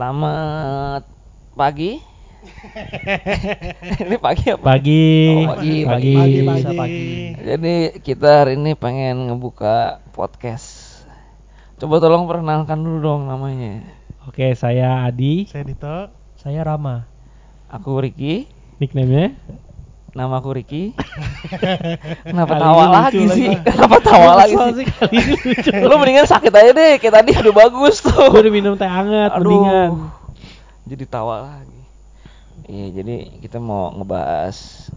Selamat pagi. ini pagi apa? Pagi. Oh, pagi, pagi. pagi, Bisa pagi. pagi. Jadi kita hari ini pengen ngebuka podcast. Coba tolong perkenalkan dulu dong namanya. Oke, saya Adi. Saya Dito. Saya Rama. Aku Riki. Nickname-nya? Nama aku Riki. Kenapa tawa lagi sih? Kenapa tawa lagi sih? Lu mendingan sakit aja deh, kayak tadi udah bagus tuh. Gue udah minum teh hangat, Aduh. mendingan. Jadi tawa lagi. Iya, jadi kita mau ngebahas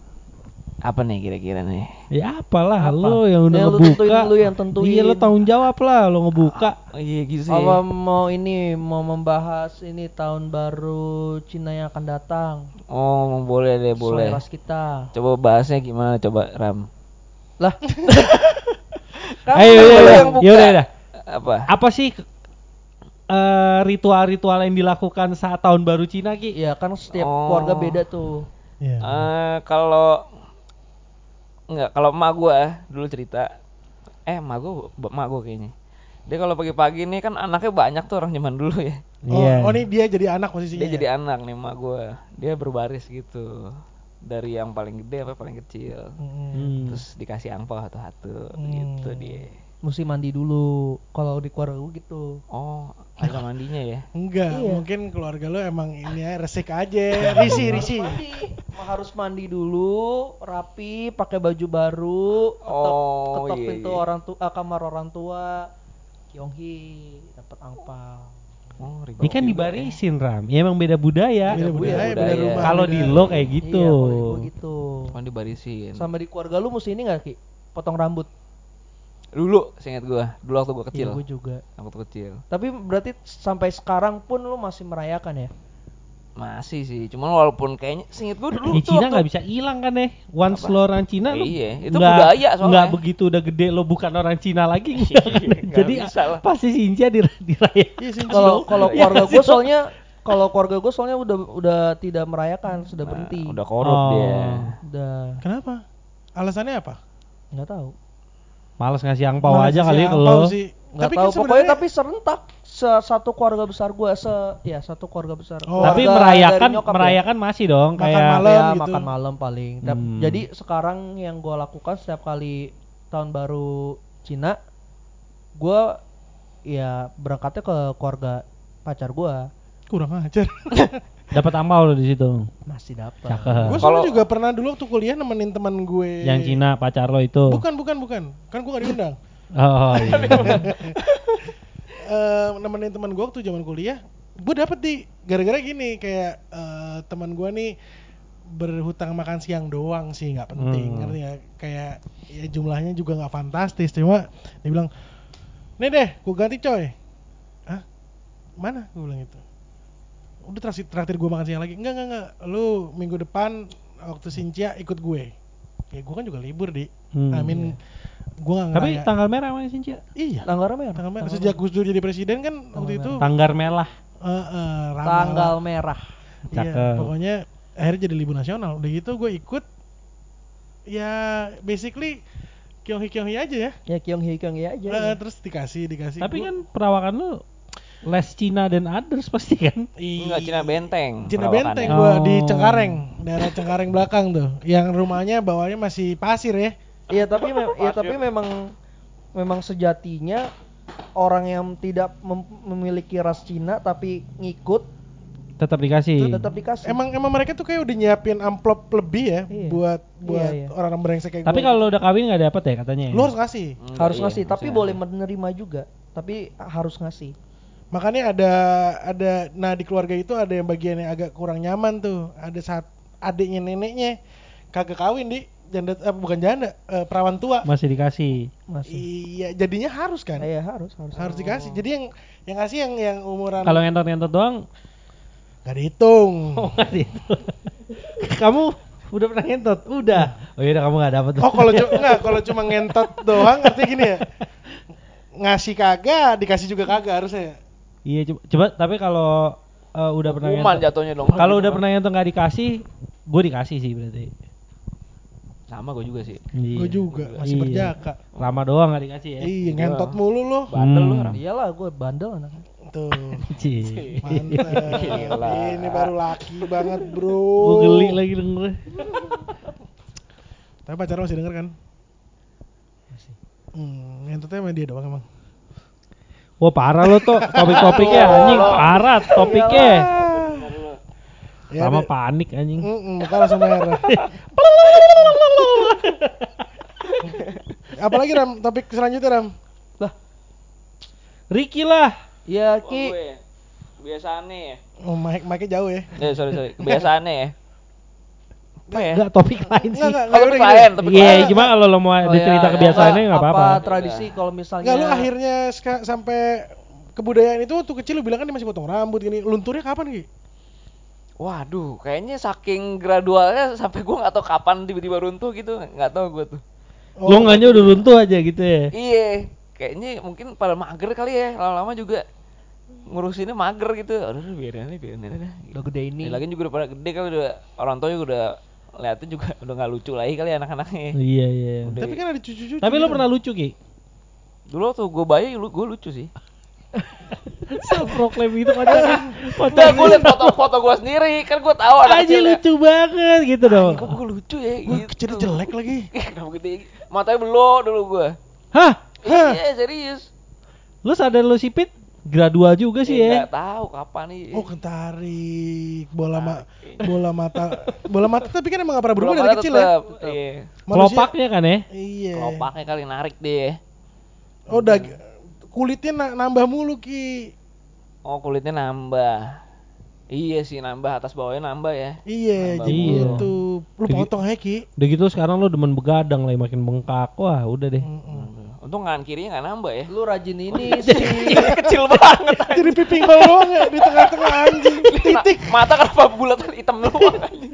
apa nih kira-kira nih? Ya apalah, Apa? lu yang udah Ya, lu ngebuka. tentuin, lu yang tentuin. Iya, lu tanggung jawab lah, lu ngebuka. Oh, iya gitu sih. Apa mau ini mau membahas ini tahun baru Cina yang akan datang? Oh, boleh deh, boleh. Ras kita. Coba bahasnya gimana coba Ram? Lah. Kamu Ayo, iya. yang buka. Ya udah, udah. Apa? Apa sih eh, ritual-ritual yang dilakukan saat tahun baru Cina, Ki? Iya kan setiap Oh. keluarga beda tuh. Iya. Eh, kalau enggak kalau emak gua dulu cerita eh emak gua emak gua kayaknya dia kalau pagi-pagi nih kan anaknya banyak tuh orang zaman dulu ya Oh, Iya. oh, ini dia jadi anak posisinya. dia ya? jadi anak nih emak gua dia berbaris gitu dari yang paling gede sampai paling kecil Mm. Hmm. terus dikasih angpau satu-satu Hmm. gitu dia Mesti mandi dulu. Kalau di keluarga gue gitu. oh ada mandinya ya Enggak, Iya. mungkin keluarga lu emang ini ya resik aja. Risi, risi. Harus mandi dulu, rapi, pakai baju baru, ketok, Oh, ketok iya, pintu iya. orang tua, kamar orang tua. Kyonghi dapat angpau. oh Ini kan juga dibarisin, Ram. Ya emang beda budaya. Beda budaya, budaya, beda rumah. Kalau di lo kayak gitu. Iya, kalau di gua gitu. ya. Cuma dibarisin Sama di keluarga lu mesti ini gak Ki? Potong rambut. Dulu seingat gua dulu waktu gua kecil Iya, gua juga. waktu kecil Tapi berarti sampai sekarang pun lu masih merayakan ya? masih sih cuman walaupun kayaknya seingat gua dulu Di tuh Cina waktu- nggak bisa hilang kan ya? Once Apa? lo orang Cina, lo Iya, itu budaya soalnya. Nggak begitu udah gede lo bukan orang Cina lagi. nggak kan? nggak Jadi bisa lah. pasti Sinja di diraya. Iya. Kalau kalau Iya keluarga gue Dok. soalnya kalau keluarga gue soalnya udah udah tidak merayakan, sudah Nah, berhenti. udah korup Oh. dia Udah Kenapa? Alasannya apa? nggak tahu. Males ngasih angpau aja kali ya ke lo. sih. Nggak Tapi tahu kan pokoknya tapi serentak se- satu keluarga besar gue se ya satu keluarga besar. Oh. Tapi Keluarga merayakan dari nyokap ya. merayakan masih dong Makan kayak malam. ya, gitu. makan malam paling. Hmm. Jadi sekarang yang gue lakukan setiap kali tahun baru Cina, gue ya berangkatnya ke keluarga pacar gue kurang ajar. dapat angpau lo di situ. masih dapat. Gue Kalau- juga pernah dulu waktu kuliah nemenin teman gue. Yang Cina pacar lo itu. Bukan, bukan, bukan. Kan gue gak diundang. Oh iya. Eh, nemenin teman gue waktu zaman kuliah, gue dapet di gara-gara gini kayak eh, teman gue nih berhutang makan siang doang sih nggak penting Hmm. ngerti nggak? kayak ya jumlahnya juga nggak fantastis cuma dia bilang nih deh gue ganti coy ah mana gue bilang itu udah traktir, traktir gue makan siang lagi enggak enggak enggak lu minggu depan waktu Sincia ikut gue ya gue kan juga libur di Hmm. amin gue nggak Tapi ngeraya- tanggal merah mana Sinja? iya Tanggal merah. tanggal merah sejak Gus Dur jadi presiden kan waktu itu Tanggal merah. eh, rame Tanggal merah. Iya, pokoknya akhirnya jadi libur nasional udah gitu gue ikut ya basically kyonghi kyonghi aja ya Ya Kyonghi Kyonghi aja. Eh, ya. terus dikasih dikasih Tapi Gua- kan perawakan lo les Cina dan others pasti kan? enggak Cina Benteng Cina. Benteng gue di Oh. Cengkareng daerah Cengkareng belakang tuh yang rumahnya bawahnya masih pasir ya Iya tapi ya tapi memang memang sejatinya orang yang tidak mem- memiliki ras Cina tapi ngikut Tetap dikasih. tetap dikasih. emang emang mereka tuh kayak udah nyiapin amplop lebih ya Iya. buat buat Iya, iya. orang-orang brengsek kayak Tapi gua. kalau udah kawin nggak dapet ya katanya? lu harus ngasih Enggak, harus iya, ngasih tapi maksudnya. boleh menerima juga. Tapi harus ngasih. Makanya ada ada nah di keluarga itu ada yang bagian yang agak kurang nyaman tuh ada saat adiknya neneknya kagak kawin di janda eh, bukan janda eh, perawan tua Masih dikasih. Masih. iya jadinya harus kan Iya harus harus. harus dikasih jadi yang yang kasih yang yang umuran Kalau ngentot-ngentot doang, nggak dihitung oh nggak gitu. kamu udah pernah ngentot? Udah. Oh iya kamu nggak dapet. oh kalau cu- enggak kalau cuma ngentot doang artinya gini ya ngasih kagak dikasih juga kagak harusnya ya? Iya coba, coba tapi kalau eh, udah pernah Hukuman ngentot. jatuhnya dong Kalau udah pernah ngentot nggak dikasih, gue dikasih sih berarti. sama gue juga sih gue juga masih Iya. berjaka Lama doang nggak dikasih ya. iya ngentot mulu loh bandel Hmm. orang Iyalah gue bandel anaknya. Tuh. Cie. Mantap. Ini baru laki banget, Bro. Gue geli lagi dengernya. Tapi pacar lo masih denger kan? Masih. Hmm, ngentutnya sama dia doang emang. Wah parah lo tuh topik-topiknya anjing parah topiknya. Ya, Sama panik anjing. Muka langsung merah. Apalagi Ram, topik selanjutnya Ram. Ricky lah. Ya Oh, Ki. Kebiasaannya ya. Oh, mic mic jauh ya. Eh, sorry, sorry. Kebiasaannya ya. Apa ya? Enggak topik lain sih. Enggak, enggak, klien, gini. tapi Iya, gimana kalau lo mau Oh, ada ya, cerita ya. kebiasaannya nggak Apa apa-apa. tradisi kalau misalnya Enggak lu akhirnya ska- sampai kebudayaan itu waktu kecil lu bilang kan dia masih potong rambut gini. Lunturnya kapan Ki? Waduh, kayaknya saking gradualnya sampai gua nggak tahu kapan tiba-tiba runtuh gitu, nggak tahu gua tuh. Oh, Lo nggaknya udah runtuh aja gitu ya. Iya, kayaknya mungkin pada mager kali ya, lama-lama juga ngurusinnya mager gitu. Aduh, biarin aja, biarin aja. udah gede ini. Ya, lagian juga udah pada gede kali udah orang tua juga udah liatin juga udah nggak lucu lagi kali anak-anaknya. Iya iya. Udah. Tapi kan ada cucu-cucu. Tapi lo gitu. pernah lucu ki? Dulu tuh gue bayi, lu gue lucu sih. Self proclaim itu pacar. Udah gue liat foto-foto gue sendiri, kan gue tahu anak Aja kecil ya. lucu banget gitu dong. Kok gue lucu ya Wah, gitu. kecilnya jelek lagi. Kenapa gede? Matanya belok dulu gue. Hah? Hah? Iya serius. Lu sadar lu sipit? Gradual juga sih Eh, ya. Nggak tahu kapan nih. Oh, kentarik. Bola ma bola mata. Bola mata tapi kan emang gak pernah berubah dari ada kecil tetep. ya. Iya. Manusia- Kelopaknya kan ya? Iya. Kelopaknya kali narik deh. Oh, udah kulitnya na- nambah mulu Ki. Oh kulitnya nambah. Iya sih nambah atas bawahnya nambah ya. Iya, Nambah jadi gitu. Lu Jadi- potong aja Ki. Udah gitu sekarang lu demen begadang lah makin bengkak. Wah, udah deh. Untung kanan kirinya nggak nambah ya. Lu rajin ini sih. Kecil banget. Jadi pipinggol doang ya di tengah-tengah anjing. Titik. Ma- mata kenapa bulatan hitam doang anjing.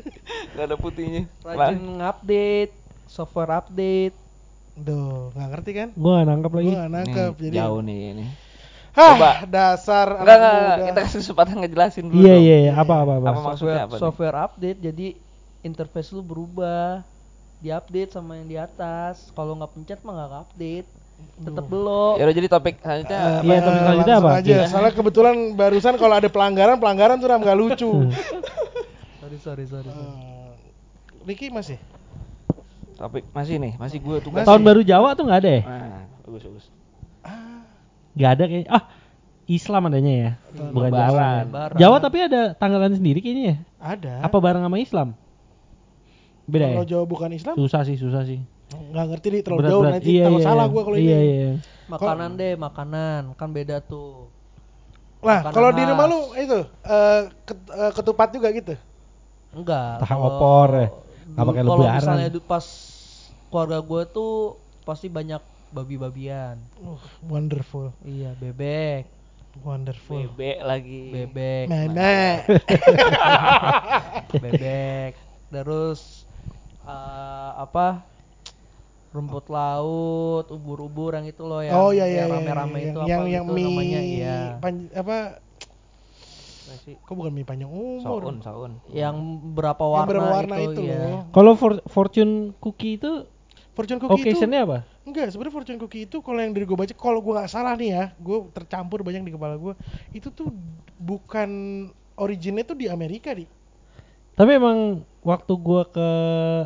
Gak ada putihnya. Rajin ngupdate, software update. Duh, nggak ngerti kan? Gua gak nangkep lagi. Gua nggak nangkep. Nih, Jadi jauh nih ini. Hah, Coba. dasar Enggak, anak enggak, muda. kita kasih kesempatan ngejelasin dulu. Iya dong. iya iya. apa apa apa. Apa maksudnya software apa nih? software update jadi interface lu berubah diupdate sama yang di atas kalau nggak pencet mah nggak update tetap belum Ya udah jadi topik selanjutnya. Eh, Iya, topik selanjutnya langsung apa? aja. Iya. Soalnya kebetulan barusan kalau ada pelanggaran, pelanggaran tuh Ram nggak lucu. sorry sorry sorry, sorry. Eh, Ricky masih? Topik masih nih, masih gue tugas. Tahun baru Jawa tuh nggak ada ya? Nah, bagus bagus. Ah, Gak ada kayaknya. Ah, Islam adanya ya. Bukan Jawa. Ya. Jawa tapi ada tanggalan sendiri kayaknya ya. ada. Apa bareng sama Islam? Beda ya? Kalau Jawa bukan Islam, Susah sih, susah sih. Nggak ngerti nih terlalu Berat, jauh berat. nanti Iya, takut iya, salah iya. gua kalau Iya, ini. iya. makanan deh makanan kan beda tuh Lah, kalau di rumah lu itu eh, ket- eh, ketupat juga gitu. enggak Tahu kalau opor ya? du- Apa kayak kalau misalnya du- pas keluarga gue tuh pasti banyak babi-babian Uh, wonderful, iya bebek wonderful. Bebek lagi. bebek Nenek. bebek terus eh, apa rumput laut ubur-ubur yang itu loh yang oh iya iya yang iya, rame-rame iya. itu yang apa yang gitu mie namanya iya pan- apa sih? kok bukan mie panjang umur Saun, saun. yang berapa Yang warna berwarna itu, itu ya. loh. Kalau for- fortune cookie itu fortune cookie itu occasionnya apa? enggak sebenarnya fortune cookie itu kalau yang dari gue baca kalau gue nggak salah nih ya gue tercampur banyak di kepala gue itu tuh bukan originnya tuh di Amerika di Tapi emang waktu gua ke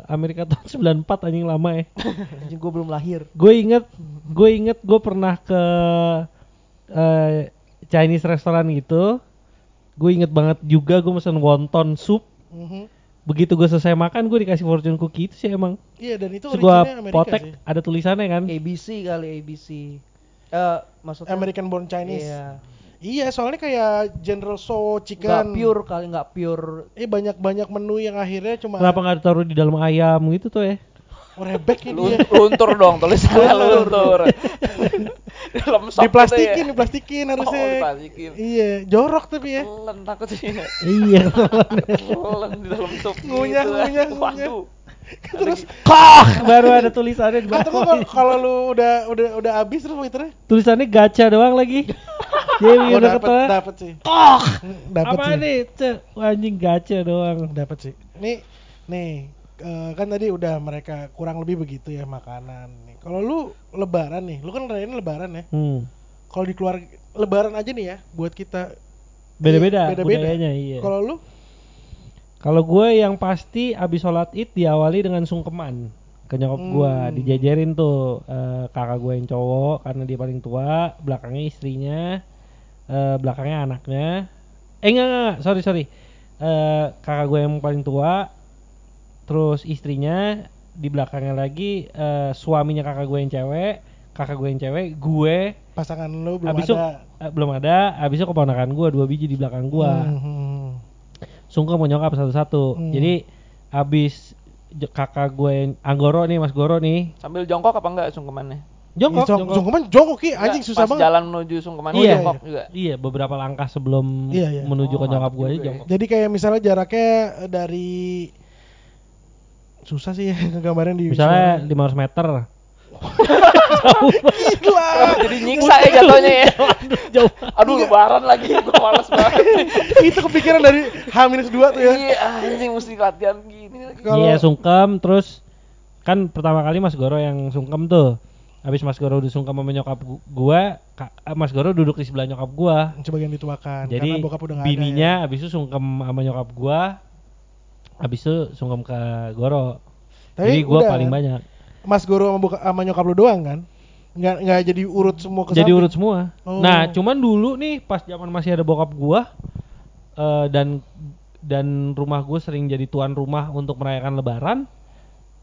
Amerika tahun 94 anjing lama ya. anjing gue belum lahir Gue inget, gue inget gue pernah ke eh, Chinese restoran gitu. Gue inget banget juga gue mesen wonton soup. Mhm. Begitu gue selesai makan gue dikasih fortune cookie itu sih emang. iya dan itu Amerika potek sih ada tulisannya kan. ABC kali ABC eh maksudnya American born Chinese iya iya soalnya kayak General So chicken pure kali nggak pure eh banyak banyak menu yang akhirnya cuma Kenapa nggak ditaruh di dalam ayam gitu tuh ya? rebek Lu, ini dia luntur dong, tulisannya luntur. Dalam diplastikin gitu ya. diplastikin Oh, harusnya diplastikin. iya jorok tapi ya Telan takutnya. iya. Telan di dalam sup. Ngunyah, gitu. ngunyah, ngunyah. Waduh. terus Kok baru ada tulisannya di bawah. kalau kalau lu udah udah udah habis terus waiternya Tulisannya gacha doang lagi. Jadi oh udah dapat ketemu. dapat sih Kok. dapat Apa sih nih? Cek, anjing gacha doang. dapat sih nih nih eh, kan tadi udah mereka kurang lebih begitu ya makanan nih kalau lu lebaran nih lu kan rayain lebaran ya Hmm. kalau di keluarga lebaran aja nih ya buat kita Beda-beda Iya, beda-beda. budayanya iya. kalau lu Kalau gue yang pasti abis sholat id diawali dengan sungkeman ke nyokap gue Hmm. dijajarin tuh eh, kakak gue yang cowok karena dia paling tua belakangnya istrinya eh, belakangnya anaknya eh enggak enggak, enggak. sorry sorry Eh, kakak gue yang paling tua terus istrinya di belakangnya lagi eh, suaminya kakak gue yang cewek kakak gue yang cewek gue pasangan lu belum abis ada eh, belum ada abis itu keponakan gue dua biji di belakang gue Hmm, hmm. sungkem mau nyokap satu-satu. Hmm. Jadi abis kakak gue yang Anggoro nih Mas Goro nih Sambil jongkok apa enggak sungkemannya? jongkok, Jong- jongkok. Jongkoman jongkok ki anjing Enggak, susah pas banget jalan menuju sungkeman Iya. jongkok juga. Iya beberapa langkah sebelum Iya, iya. menuju Oh, ke nyokap gue juga ya. jongkok. jadi kayak misalnya jaraknya dari susah sih ya ngegambarin di Misalnya 500 meter. gila Jadi nyiksa ya jatuhnya ya. Jauh. Aduh lebaran lagi, gua males banget. itu kepikiran dari H-2 tuh ya Iya, anjing mesti latihan gini lagi. Kalau- Iya sungkem terus kan pertama kali Mas Goro yang sungkem tuh. Habis Mas Goro udah sungkem sama nyokap gu- gua, eh, Mas Goro duduk di sebelah nyokap gua. sebagian dituakan Jadi karena bokap udah bininya ada ya. abis itu sungkem sama nyokap gua, abis itu sungkem ke Goro. Tapi Jadi gua udah paling banyak. Mas Goro sama, boka- sama nyokap lu doang kan nggak nggak jadi urut semua ke Jadi urut semua. Oh. Nah, cuman dulu nih pas zaman masih ada bokap gua eh, dan dan rumah gue sering jadi tuan rumah untuk merayakan lebaran.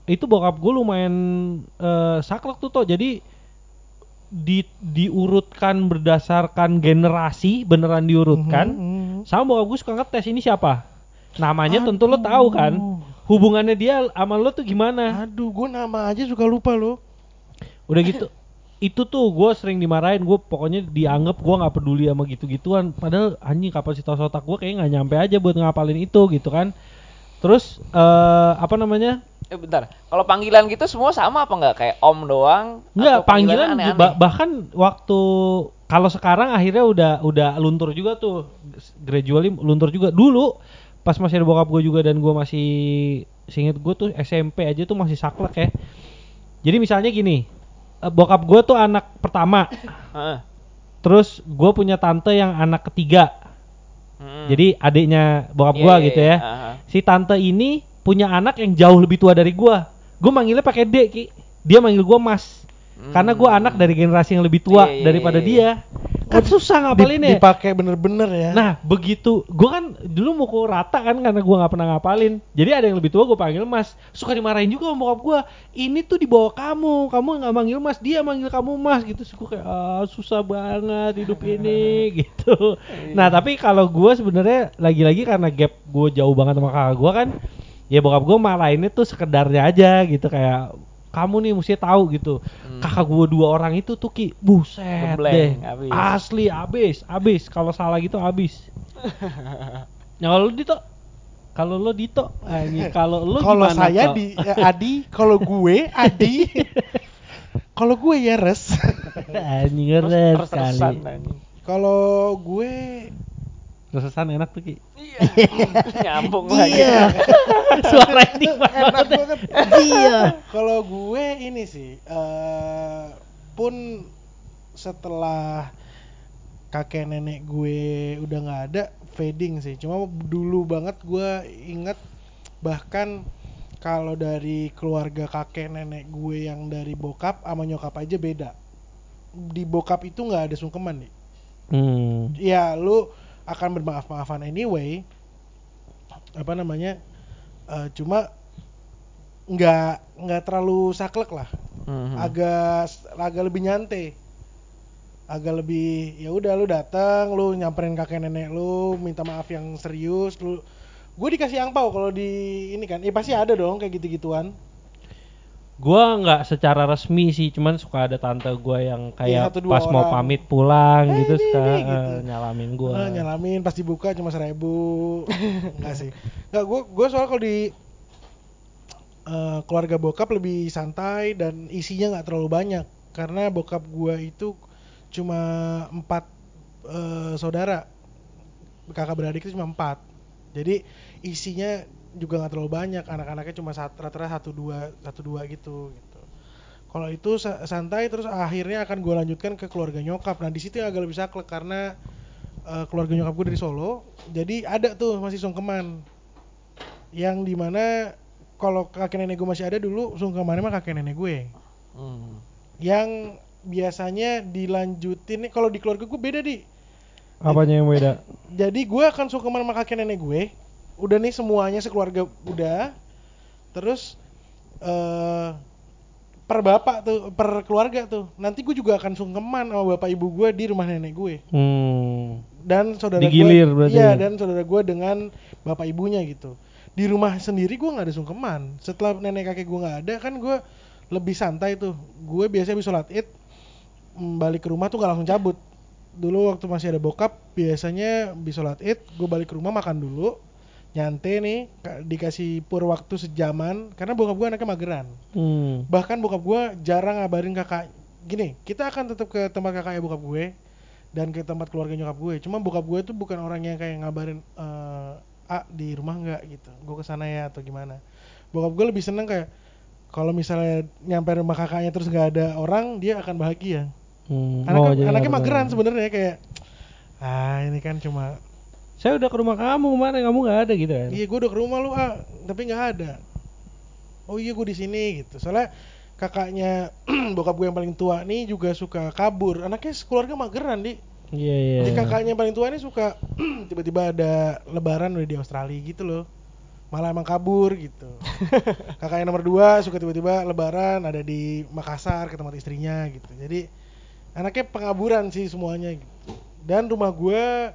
Itu bokap gue lumayan eh, saklek tuh toh. Jadi di diurutkan berdasarkan generasi, beneran diurutkan. Mhm, mhm. Sama bokap gue suka ngetes ini siapa. Namanya tentu lo Aduh. tahu kan. Hubungannya dia sama lo tuh gimana? Aduh, gue nama aja suka lupa lo. Udah gitu. Itu tuh gue sering dimarahin gue pokoknya dianggap gue nggak peduli sama gitu-gituan padahal anjing kapasitas otak gue kayak nggak nyampe aja buat ngapalin itu gitu kan terus eh apa namanya Eh bentar, kalau panggilan gitu semua sama apa enggak? Kayak om doang? Enggak, atau panggilan aneh-aneh? ba- bahkan waktu kalau sekarang akhirnya udah udah luntur juga tuh gradually luntur juga dulu pas masih ada bokap gue juga dan gue masih singkat gue tuh SMP aja tuh masih saklek ya jadi misalnya gini bokap gue tuh anak pertama terus gue punya tante yang anak ketiga Hmm. jadi adiknya bokap Iya, gue iya, gitu iya. ya Aha. si tante ini punya anak yang jauh lebih tua dari gua. Gue manggilnya pakai D, Ki. Dia manggil gua Mas. Karena gua anak dari generasi yang lebih tua Hmm. Iya, daripada iya, dia. Kan susah ngapalin Dip- ya. Dipakai bener-bener ya. Nah, begitu gua kan dulu mukul rata kan karena gua nggak pernah ngapalin. Jadi ada yang lebih tua gua panggil Mas. Suka dimarahin juga sama bokap gua. Ini tuh di bawah kamu. Kamu nggak manggil Mas, dia manggil kamu Mas gitu. Gua kayak ah, susah banget hidup ini gitu. Nah, tapi kalau gua sebenarnya lagi-lagi karena gap gua jauh banget sama kakak gua kan ya bokap gua malahinnya tuh sekedarnya aja gitu kayak kamu nih mesti tahu gitu. Hmm. kakak gua dua orang itu tuh ki buset deh. abis. asli abis abis. Kalau salah gitu abis. Nah kalau dito? Kalau lo dito? Kalau lo Kalau saya di ya, Adi, kalau gue Adi, kalau gue ya res. anjing sekali anjing. Kalau gue resesan enak tuh ki Iya. Nyambung lagi. Iya. suara ini enak banget. iya Kalau gue ini sih eh pun setelah kakek nenek gue udah nggak ada fading sih. Cuma dulu banget gue inget bahkan kalau dari keluarga kakek nenek gue yang dari bokap sama nyokap aja beda. Di bokap itu nggak ada sungkeman nih. hmm. Ya lu akan bermaaf-maafan anyway. Apa namanya? eh, cuma nggak nggak terlalu saklek lah Mhm. agak agak lebih nyantai agak lebih ya udah lu datang lu nyamperin kakek nenek lu minta maaf yang serius lu gue dikasih angpau kalau di ini kan eh pasti ada dong kayak gitu gituan Gua nggak secara resmi sih, cuman suka ada tante gua yang Iya, kayak satu dua pas mau orang. pamit pulang Eh, gitu ini, suka ini, gitu. nyalamin gua. Nah, nyalamin pas dibuka cuma seribu enggak sih enggak gue gue soal kalau di eh, keluarga bokap lebih santai dan isinya nggak terlalu banyak karena bokap gue itu cuma empat eh, saudara kakak beradik itu cuma empat jadi isinya juga nggak terlalu banyak anak-anaknya cuma rata-rata satu dua satu dua gitu gitu Kalau itu sa- santai terus akhirnya akan gue lanjutkan ke keluarga nyokap. Nah di situ yang agak lebih saklek karena eh, keluarga nyokap gue dari Solo. Jadi ada tuh masih sungkeman. Yang di mana kalau kakek nenek gue masih ada dulu sungkemannya mah kakek nenek gue. Hmm. Yang biasanya dilanjutin nih kalau di keluarga gue beda di. Apanya yang beda? Jadi gue akan sungkeman sama kakek nenek gue. Udah nih semuanya sekeluarga udah. Terus eh per bapak tuh, per keluarga tuh. Nanti gue juga akan sungkeman sama bapak ibu gue di rumah nenek gue. Hmm. Dan saudara Digilir gue, berarti. Iya, dan saudara gue dengan bapak ibunya gitu. Di rumah sendiri gue nggak ada sungkeman. Setelah nenek kakek gue nggak ada kan gue lebih santai tuh. Gue biasanya habis sholat id mm, balik ke rumah tuh nggak langsung cabut. Dulu waktu masih ada bokap biasanya habis sholat id gue balik ke rumah makan dulu nyantai nih ka- dikasih pur waktu sejaman karena bokap gue anaknya mageran Hmm. bahkan bokap gue jarang ngabarin kakak gini kita akan tetap ke tempat kakaknya bokap gue dan ke tempat keluarga nyokap gue cuma bokap gue tuh bukan orang yang kayak ngabarin eh ah di rumah nggak gitu gue ke sana ya atau gimana bokap gue lebih seneng kayak kalau misalnya nyampe rumah kakaknya terus nggak ada orang dia akan bahagia Hmm. anaknya, Oh, jadi anaknya nggak mageran benar. sebenarnya kayak ah ini kan cuma Saya udah ke rumah kamu kemarin kamu nggak ada gitu kan? Iya, gue udah ke rumah lu, ah, tapi nggak ada. Oh iya, gue di sini gitu. Soalnya kakaknya bokap gue yang paling tua nih juga suka kabur. Anaknya keluarga mageran di. Iya iya. Jadi kakaknya yang paling tua nih suka tiba-tiba ada lebaran udah di Australia gitu loh. Malah emang kabur gitu. kakaknya nomor dua suka tiba-tiba lebaran ada di Makassar ke tempat istrinya gitu. Jadi anaknya pengaburan sih semuanya gitu. Dan rumah gue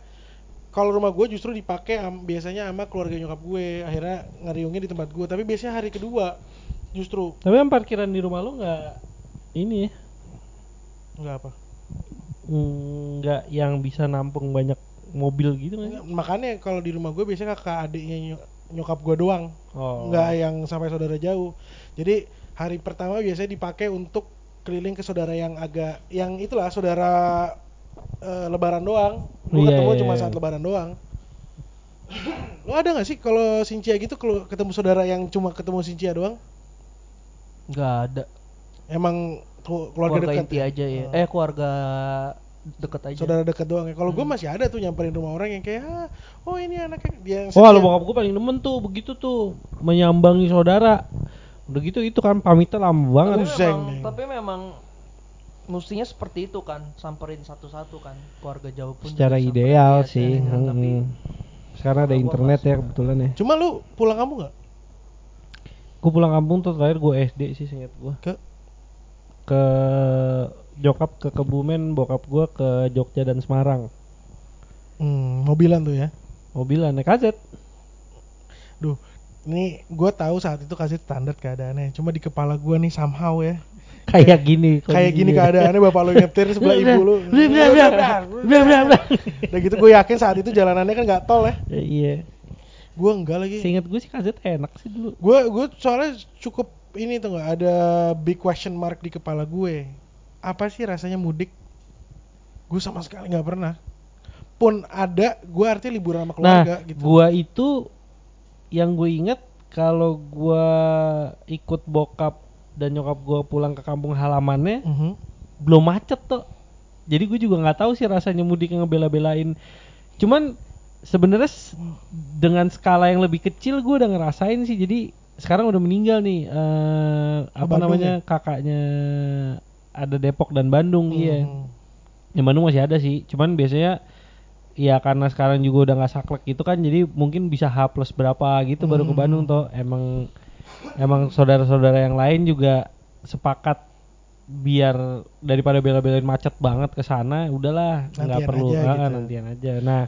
kalau rumah gue justru dipakai am- biasanya sama keluarga nyokap gue akhirnya ngeriungnya di tempat gue tapi biasanya hari kedua justru Tapi yang parkiran di rumah lu nggak ini ya? nggak apa nggak yang bisa nampung banyak mobil gitu kan? makanya kalau di rumah gue biasanya kakak adiknya ny- nyokap gue doang Oh. nggak yang sampai saudara jauh jadi hari pertama biasanya dipakai untuk keliling ke saudara yang agak yang itulah saudara eh, lebaran doang gue Iya, ketemu iya, cuma iya. saat lebaran doang lo ada nggak sih kalau Sincia gitu kalau ketemu saudara yang cuma ketemu Sincia doang nggak ada emang keluarga, keluarga dekat inti ya? aja ya Oh. eh keluarga deket aja saudara dekat doang ya kalau gue Hmm. masih ada tuh nyamperin rumah orang yang kayak ah, oh ini anaknya dia yang Oh, kalau sekian." bokap gue paling demen tuh begitu tuh menyambangi saudara. Udah gitu itu kan pamitnya lama tapi banget. Buset. memang tapi memang mestinya seperti itu kan samperin satu-satu kan keluarga jauh pun Secara ideal iya, sih. ideal, tapi hmm. Sekarang ada internet ya kebetulan ya. cuma lu pulang kamu nggak Gue pulang kampung tuh terakhir gue SD sih seingat gue. ke Ke Jokap ke Kebumen, bokap gue ke Jogja dan Semarang. hmm, mobilan tuh ya Mobilan naik kaset. Duh, ini gue tahu saat itu kasih standar keadaannya. Cuma di kepala gue nih somehow ya. Kayak gini. Kayak gini keadaannya bapak lu nyetir sebelah ibu blah. Udah gitu gue yakin saat itu jalanannya kan nggak tol ya. Ya, Iya. Gue enggak lagi. Seingat gue sih kaset enak sih dulu. Gue gue soalnya cukup ini tuh nggak ada big question mark di kepala gue. Apa sih rasanya mudik? Gue sama sekali nggak pernah. Pun ada, gue artinya liburan sama keluarga nah, gitu. gua itu yang gue inget kalau gua ikut bokap dan nyokap gua pulang ke kampung halamannya Mhm. belum macet tuh. Jadi gue juga nggak tahu sih rasanya mudik yang ngebela-belain. Cuman sebenarnya dengan skala yang lebih kecil gue udah ngerasain sih. Jadi sekarang udah meninggal nih eh apa Bandung namanya kakaknya ada Depok dan Bandung iya. Hmm. Yang Bandung masih ada sih, cuman biasanya ya karena sekarang juga udah nggak saklek gitu kan, jadi mungkin bisa H plus berapa gitu baru ke Hmm. Bandung toh. Emang emang saudara-saudara yang lain juga sepakat biar daripada bela-belain macet banget ke sana, udahlah nggak perlu aja gitu. nantian aja. Nah,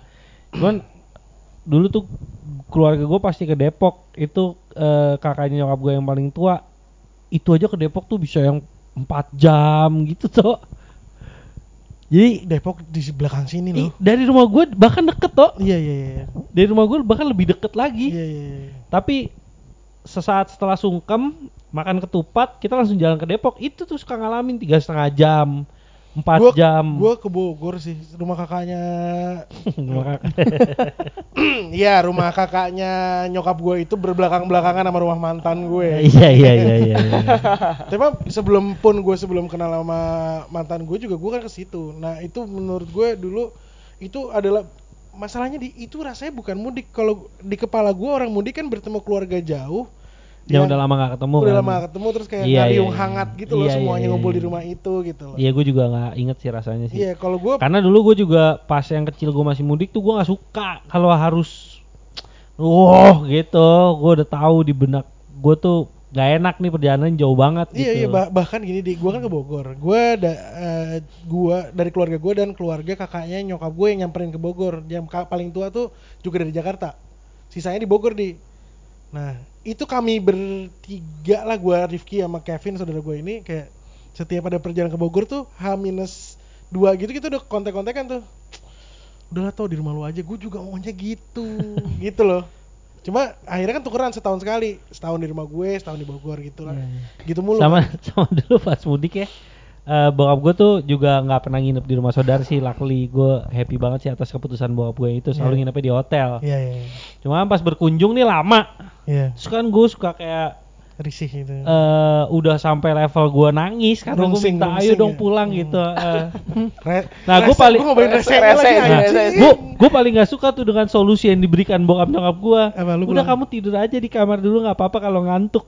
cuman dulu tuh keluarga gue pasti ke Depok itu eh, kakaknya nyokap gue yang paling tua itu aja ke Depok tuh bisa yang empat jam gitu toh. Jadi Depok di belakang sini loh. dari rumah gue bahkan deket toh. Iya iya iya. Dari rumah gue bahkan lebih deket lagi. Iya iya iya. Tapi sesaat setelah sungkem makan ketupat kita langsung jalan ke Depok itu tuh suka ngalamin tiga setengah jam Empat Gua- jam. Gue ke Bogor sih, rumah kakaknya. Maka- Iya, rumah kakaknya nyokap gue itu berbelakang-belakangan sama rumah mantan gue. Iya iya iya iya. iya. Tapi sebelum pun gue sebelum kenal sama mantan gue juga gue kan ke situ. Nah itu menurut gue dulu itu adalah masalahnya di itu rasanya bukan mudik. Kalau di kepala gue orang mudik kan bertemu keluarga jauh. Yang udah lama gak ketemu udah kan. lama gak ketemu terus kayak Iya, iya, iya. hangat gitu loh Iya, semuanya iya, ngumpul iya. di rumah itu gitu loh. Iya gue juga nggak inget sih rasanya sih. Iya, kalau gue Karena dulu gue juga pas yang kecil gue masih mudik tuh gue nggak suka kalau harus, wah gitu. Gue udah tahu di benak gue tuh gak enak nih perjalanan jauh banget Iya gitu. iya bah- bahkan gini di gua kan ke Bogor. Gua da, eh, gua dari keluarga gua dan keluarga kakaknya nyokap gue yang nyamperin ke Bogor. Yang paling tua tuh juga dari Jakarta. Sisanya di Bogor di. Nah, itu kami bertiga lah gua Rifki sama Kevin saudara gue ini kayak setiap ada perjalanan ke Bogor tuh H minus dua gitu kita udah kontek-kontekan tuh. Udahlah tau di rumah lu aja, gue juga maunya gitu, gitu loh. Cuma akhirnya kan tukeran setahun sekali, setahun di rumah gue, setahun di Bogor gitu lah. Iya, iya. Gitu mulu. sama kan. sama dulu pas mudik ya eh bokap gue tuh juga nggak pernah nginep di rumah saudara sih luckily gue happy banget sih atas keputusan bokap gue itu selalu Iya. nginepnya di hotel Iya iya iya. cuma pas berkunjung nih lama Iya, terus kan gue suka kayak risih gitu. eh udah sampai level gue nangis karena gue Rungsing, minta ayo dong ya. pulang Hmm. gitu. Re- Nah, gua paling- gua rese- rese rese. gue gue paling nggak suka tuh dengan solusi yang diberikan bokap nyokap gue Apa, udah kamu tidur aja di kamar dulu nggak apa-apa kalau ngantuk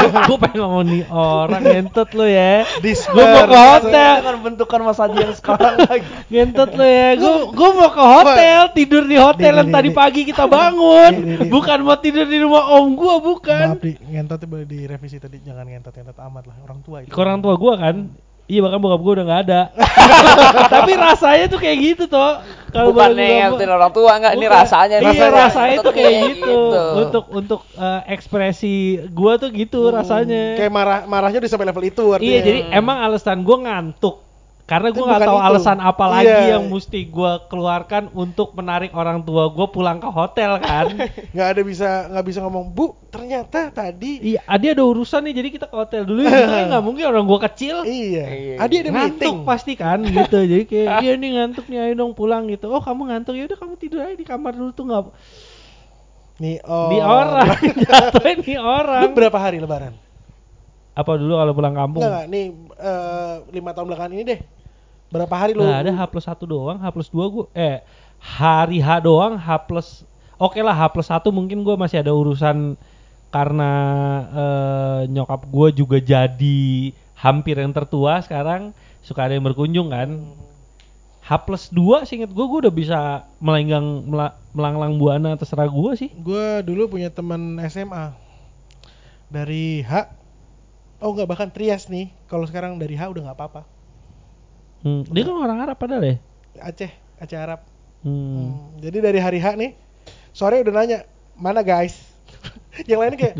gue pengen ngomong nih orang ngentot lo ya. Disper. gue mau ke hotel. Dengan bentukan Mas Adi yang sekarang lagi. ngentot lo ya. Gue gue mau ke hotel tidur di hotel yang di, tadi di. pagi kita bangun. Bukan mau tidur di rumah om gue bukan. Maaf di ngentot boleh direvisi tadi. Jangan ngentot ngentot amat lah. Orang tua itu. orang tua gue kan iya bahkan bokap gue udah nggak ada. Tapi rasanya tuh kayak gitu toh. Kalau Bukan ngertiin orang tua enggak, ini rasanya. iya rasanya. rasanya tuh kayak Kayak gitu, untuk untuk eh, ekspresi gue tuh gitu Hmm, rasanya. Kayak marah marahnya udah sampai level itu artinya. iya jadi emang alasan gue ngantuk karena gue nggak tahu itu. alasan apa lagi Iya. yang mesti gue keluarkan untuk menarik orang tua gue pulang ke hotel kan nggak ada bisa nggak bisa ngomong bu ternyata tadi iya Adi ada urusan nih jadi kita ke hotel dulu ya Makanya nggak mungkin orang gue kecil iya. Iya. Adi ada ngantuk meeting. pasti kan gitu jadi kayak iya nih ngantuk nih ayo dong pulang gitu oh kamu ngantuk ya udah kamu tidur aja di kamar dulu tuh nggak Nih oh. di orang jatuhnya di orang Lu berapa hari lebaran? apa dulu kalau pulang kampung Enggak. Nih eh, lima tahun belakangan ini deh. Berapa hari lu? Nggak ada H plus satu doang, H plus dua gue, eh hari H doang, H plus, oke lah H plus satu mungkin gue masih ada urusan karena eh, nyokap gue juga jadi hampir yang tertua sekarang, suka ada yang berkunjung kan. H plus dua seinget gue, gue udah bisa melenggang, mela- melanglang buana terserah gue sih. Gue dulu punya teman SMA dari H. Oh enggak bahkan Trias nih. Kalau sekarang dari H udah nggak apa-apa. Hmm, dia kan orang Arab padahal ya. Aceh, Aceh Arab. Hmm. Hmm, Jadi dari hari H nih, sore udah nanya mana guys. Yang lainnya kayak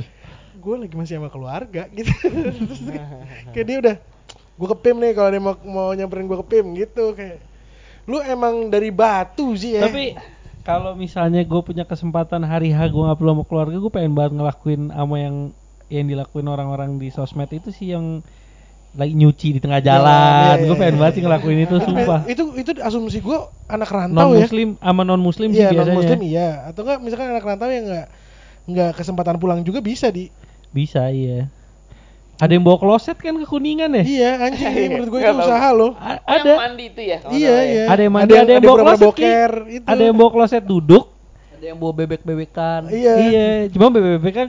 gue lagi masih sama keluarga gitu. Terus kayak dia udah gue ke PIM nih kalau dia mau mau nyamperin gue ke PIM gitu kayak lu emang dari batu sih ya. Tapi kalau misalnya gue punya kesempatan hari H gue nggak perlu sama keluarga, gue pengen banget ngelakuin sama yang yang dilakuin orang-orang di sosmed itu sih yang lagi nyuci di tengah Jalan, jalan. iya, gue iya, pengen iya. banget sih ngelakuin itu, sumpah. Itu itu asumsi gue anak Non rantau ya. muslim sama non muslim sih Iya non biasanya. muslim iya. Atau enggak misalkan anak rantau yang enggak nggak kesempatan pulang juga bisa di Bisa iya. Ada yang bawa kloset kan ke kuningan ya? iya anjing ini Iya, menurut gue itu usaha loh A- Oh, yang ada. mandi itu ya. iya ya. iya Ada yang mandi, ada yang bawa kloset, boker itu Ada yang bawa kloset duduk. Ada yang bawa bebek-bebekan. iya Iya, cuma BBB kan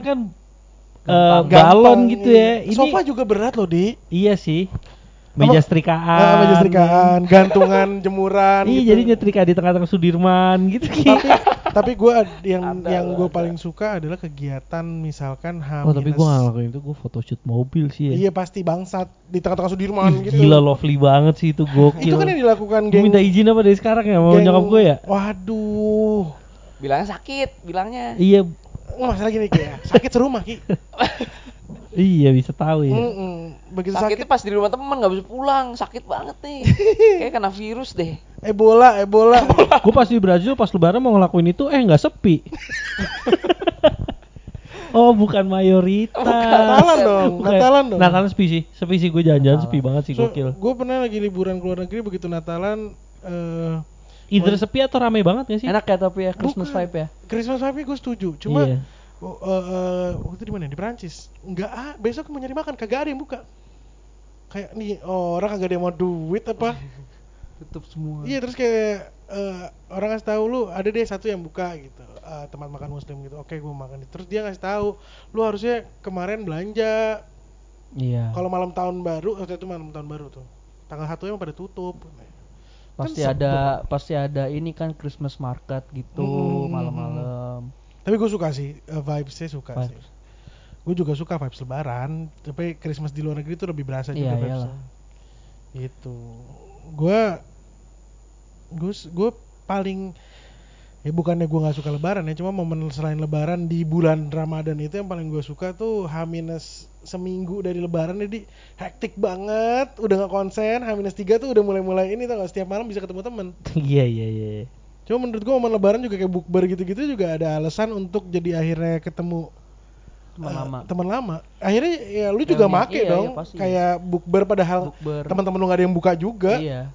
kan eh, Gampang. galon Gampang, gitu iya. ya. Ini sofa juga berat loh di iya sih. Meja setrikaan. Ah, meja setrikaan gantungan jemuran Iya gitu. jadi nyetrika di tengah-tengah Sudirman gitu tapi tapi gue yang Ada yang gue paling suka adalah kegiatan misalkan H Oh tapi gue gak ngelakuin itu, gue photoshoot mobil sih ya iya pasti bangsat di tengah-tengah Sudirman Ih, gitu Gila lovely banget sih itu gokil itu kan yang dilakukan Gue geng minta izin apa dari sekarang ya mau geng- nyokap gue ya? waduh Bilangnya sakit, bilangnya. Iya Nggak masalah gini Ki ya sakit serumah Ki iya bisa tahu ya Mm-mm. begitu Sakitnya sakit pas di rumah temen nggak bisa pulang, sakit banget nih. Kayak kena virus deh. Ebola Ebola Gue pas di Brazil pas lebaran mau ngelakuin itu eh nggak sepi Oh, bukan mayoritas. Natalan dong, Bukan. Natalan dong. Natalan sepi sih. Sepi sih gue jalan-jalan sepi banget sih So, gokil. gue pernah lagi liburan ke luar negeri begitu Natalan eh Either sepi atau rame banget gak sih? Enak ya tapi ya Christmas Bukan. vibe ya. Christmas vibe gue setuju. Cuma Iya. oh, eh, eh, waktu itu di mana? Di Prancis. Enggak ah, besok mau nyari makan kagak ada yang buka. Kayak nih orang kagak ada yang mau duit apa? Tutup semua. Iya terus kayak eh, orang ngasih tahu lu ada deh satu yang buka gitu eh, tempat makan muslim gitu. Oke gue makan. Terus dia ngasih tahu lu harusnya kemarin belanja Iya. kalau malam tahun baru waktu itu malam tahun baru tuh tanggal satu emang pada tutup. Pasti Kan ada pasti ada ini kan Christmas market gitu Hmm. malam-malam. Tapi gue suka sih eh, vibesnya suka Vibes. sih. Gue juga suka vibes lebaran. Tapi Christmas di luar negeri tuh lebih berasa juga Iya, vibesnya. iyalah. Gitu. Gue gue gue paling ya bukannya gue nggak suka lebaran ya cuma momen selain lebaran di bulan ramadan itu yang paling gue suka tuh H minus seminggu dari lebaran jadi hektik banget udah nggak konsen H minus tiga tuh udah mulai mulai ini tau gak setiap malam bisa ketemu temen Iya iya iya. Cuma menurut gua momen lebaran juga kayak bukber gitu-gitu juga ada alasan untuk jadi akhirnya ketemu Teman eh, lama. teman lama. Akhirnya ya lu juga Yang- make iya, dong iya, pasti. kayak bukber padahal teman-teman lu gak ada yang buka juga. Iya.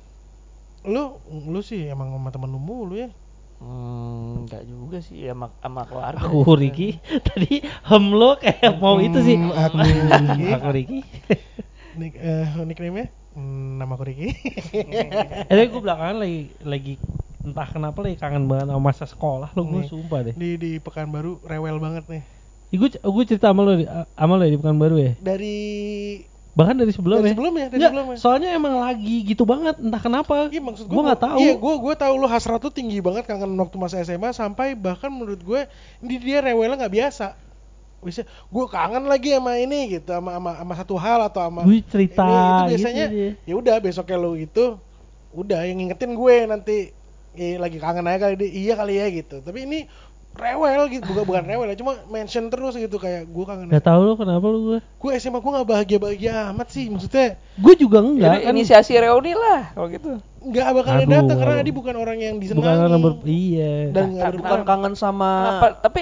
Lu lu sih emang sama temen lu mulu ya. Hmm, enggak juga sih ya sama, sama keluarga. Aku Riki tadi hem lo kayak mau itu sih. Hmm, aku Riki. Aku Riki. Nik, eh, nickname-nya Hmm, nama aku Riki. Eh gue belakangan lagi lagi entah kenapa lagi kangen banget sama masa sekolah lo gue sumpah deh. di di Pekanbaru rewel banget nih. Gue gue cerita sama lo sama lo ya di Pekanbaru ya. Dari Bahkan dari sebelum dari ya. sebelumnya, dari Nggak, sebelumnya. soalnya emang lagi gitu banget entah kenapa. Iya maksud gue nggak tahu. Iya, gue gue tahu lu hasrat tuh tinggi banget kangen waktu masa SMA sampai bahkan menurut gue ini dia rewelnya nggak biasa. Bisa gue kangen lagi sama ini gitu sama sama, sama satu hal atau sama Gue cerita ini, itu gitu biasanya dia. ya udah besoknya lu itu udah yang ngingetin gue nanti eh, lagi kangen aja kali dia iya kali ya gitu. Tapi ini rewel gitu bukan bukan rewel ya cuma mention terus gitu kayak gue kangen. Gak tau lo kenapa lo gue. Gue SMA gue nggak bahagia bahagia amat sih maksudnya Gue juga enggak kan. inisiasi reuni lah kalau gitu. nggak bakal Aduh, datang karena. Adi bukan orang yang disenangi. Bukan karena ber iya. dan nggak Nah, ada Bukan kangen sama Kenapa? Tapi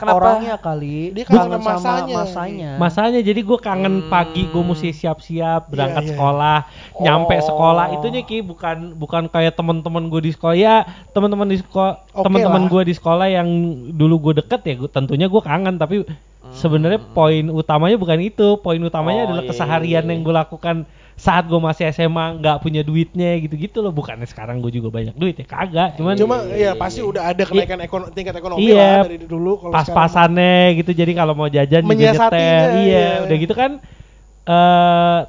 kenapa? orangnya kali. Dia kangen kangen sama masanya. masanya. Masanya jadi gue kangen Hmm. pagi gue mesti siap-siap berangkat Iya, iya. sekolah, nyampe Oh. sekolah itunya ki bukan bukan kayak teman-teman gue di sekolah ya teman-teman di sekolah Oke teman-teman gue di sekolah yang dulu gue deket ya gua- tentunya gue kangen tapi sebenarnya poin utamanya bukan itu poin utamanya Oh, adalah iya, keseharian iya, iya. yang gue lakukan saat gue masih SMA nggak punya duitnya gitu-gitu loh. Bukannya sekarang gue juga banyak duit ya kagak. Cuman Cuma Iya, ya pasti udah ada kenaikan ekono, tingkat ekonomi Iya, lah dari dulu kalau pas-pasannya gitu. Jadi kalau mau jajan juga nyetel. Iya iya. udah gitu kan eh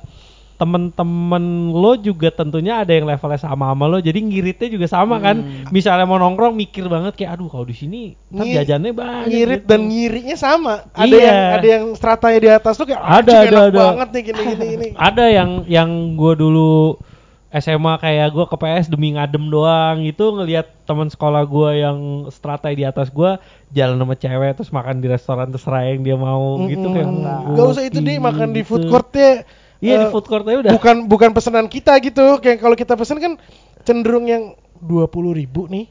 temen-temen lo juga tentunya ada yang levelnya sama sama lo jadi ngiritnya juga sama kan misalnya mau nongkrong mikir banget kayak aduh kalau di sini Ngi- jajannya banyak ngirit gitu. dan ngirinya sama. Ada Iya. yang ada yang stratanya di atas tuh kayak Ada, "Anjing, ada, enak ada. banget nih gini gini gini. ada yang yang gue dulu SMA kayak gue ke PS demi ngadem doang itu ngelihat teman sekolah gue yang strata di atas gue jalan sama cewek terus makan di restoran terserah yang dia mau gitu kayak. Gak usah itu deh makan di food courtnya. Iya di eh, food courtnya udah. Bukan bukan pesanan kita gitu. Kayak kalau kita pesen kan cenderung yang dua puluh ribu nih.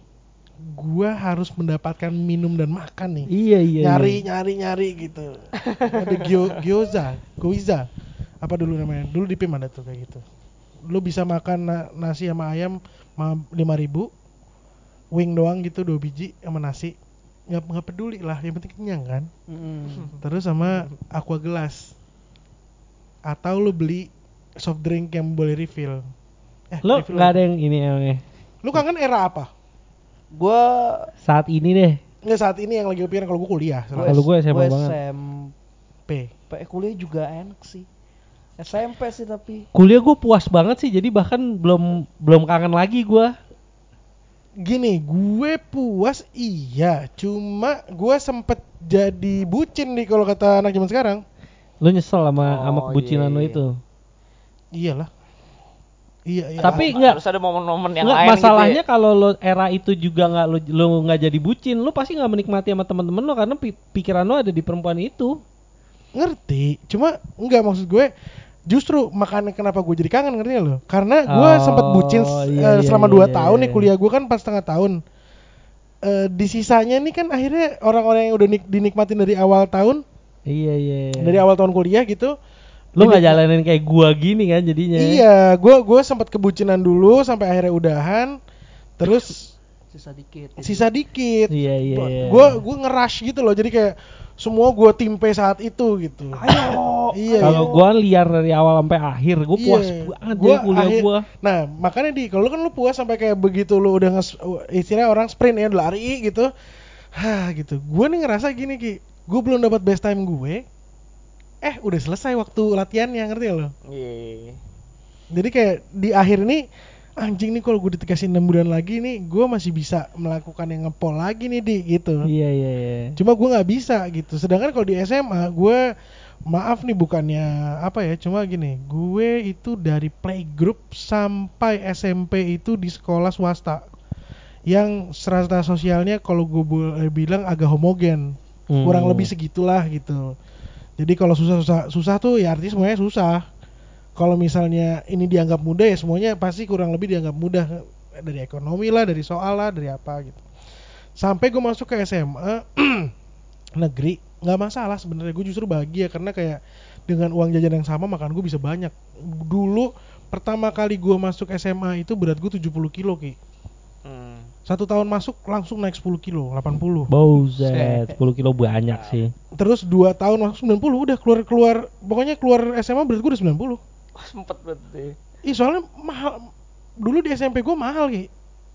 Gua harus mendapatkan minum dan makan nih. Iya iya. nyari iya. nyari nyari gitu. Ada gyo, gyoza, goiza. Apa dulu namanya? Dulu di PIM ada tuh kayak gitu. Lu bisa makan na- nasi sama ayam lima ribu, wing doang gitu dua biji sama nasi. Nggak, nggak peduli lah, yang penting kenyang kan. Mm. Terus sama aqua gelas. Atau lu beli soft drink yang boleh refill. Eh, Lo refill ada yang ini emangnya. Lu kangen era apa? Gua Saat ini deh. Nggak saat ini yang lagi kepikiran kalau gua kuliah. Kalau gua SMA banget. SMP. SMP kuliah juga enak sih. SMP sih tapi. Kuliah gue puas banget sih jadi bahkan belum belum kangen lagi gue. Gini, gue puas iya, cuma gue sempet jadi bucin nih kalau kata anak zaman sekarang. Lo nyesel sama Oh, sama kebucinan iya, iya. itu. Iyalah. Iya, iya. Tapi Harus enggak ada momen-momen yang Nggak, lain masalahnya gitu ya. kalau lo era itu juga nggak lo lo nggak jadi bucin, lo pasti nggak menikmati sama teman-teman lo karena pi- pikiran lo ada di perempuan itu. ngerti, cuma enggak maksud gue justru makanya kenapa gue jadi kangen ngerti nggak lo? Karena gue Oh, sempet bucin iya, iya, selama iya, 2 iya, tahun iya. nih kuliah gue kan pas setengah tahun. Eh, di sisanya nih kan akhirnya orang-orang yang udah nik- dinikmatin dari awal tahun Iya iya. dari awal tahun kuliah gitu Lu nggak jalanin kayak gua gini kan jadinya. Iya, gue gue sempat kebucinan dulu sampai akhirnya udahan. Terus Sisa dikit. sisa dikit. Iya iya. iya. Gue gue ngerush gitu loh. Jadi kayak semua gue timpe saat itu gitu. Ayo. Iya. Kalau gua liar dari awal sampai akhir, gua Iya. puas banget Gua deh kuliah akhir- gua. Nah, makanya di kalau lu kan lu puas sampai kayak begitu lu udah nges istilah orang sprint ya lari gitu. Hah, gitu. Gue nih ngerasa gini Ki. Gue belum dapat best time gue. Eh, udah selesai waktu latihannya, ngerti lo? Iya. Jadi kayak di akhir ini anjing nih kalau gue dikasih 6 bulan lagi nih, gue masih bisa melakukan yang ngepol lagi nih di gitu. Iya iya iya. Cuma gue nggak bisa gitu. Sedangkan kalau di SMA gue maaf nih bukannya apa ya, cuma gini, gue itu dari playgroup sampai SMP itu di sekolah swasta yang serata sosialnya kalau gue boleh bilang agak homogen, kurang Hmm. lebih segitulah gitu. Jadi kalau susah susah susah tuh ya artinya semuanya susah. Kalau misalnya ini dianggap mudah ya semuanya pasti kurang lebih dianggap mudah dari ekonomi lah, dari soal lah, dari apa gitu. Sampai gue masuk ke SMA negeri nggak masalah sebenarnya gue justru bahagia karena kayak dengan uang jajan yang sama makan gue bisa banyak. Dulu pertama kali gue masuk SMA itu berat gue 70 kilo ki. Satu tahun masuk langsung naik 10 kilo, 80. Bozet, 10 kilo banyak sih. Terus dua tahun masuk 90 udah keluar keluar pokoknya keluar SMA berat gue udah 90. Oh, sempet berarti. Ih soalnya mahal dulu di SMP gue mahal ki.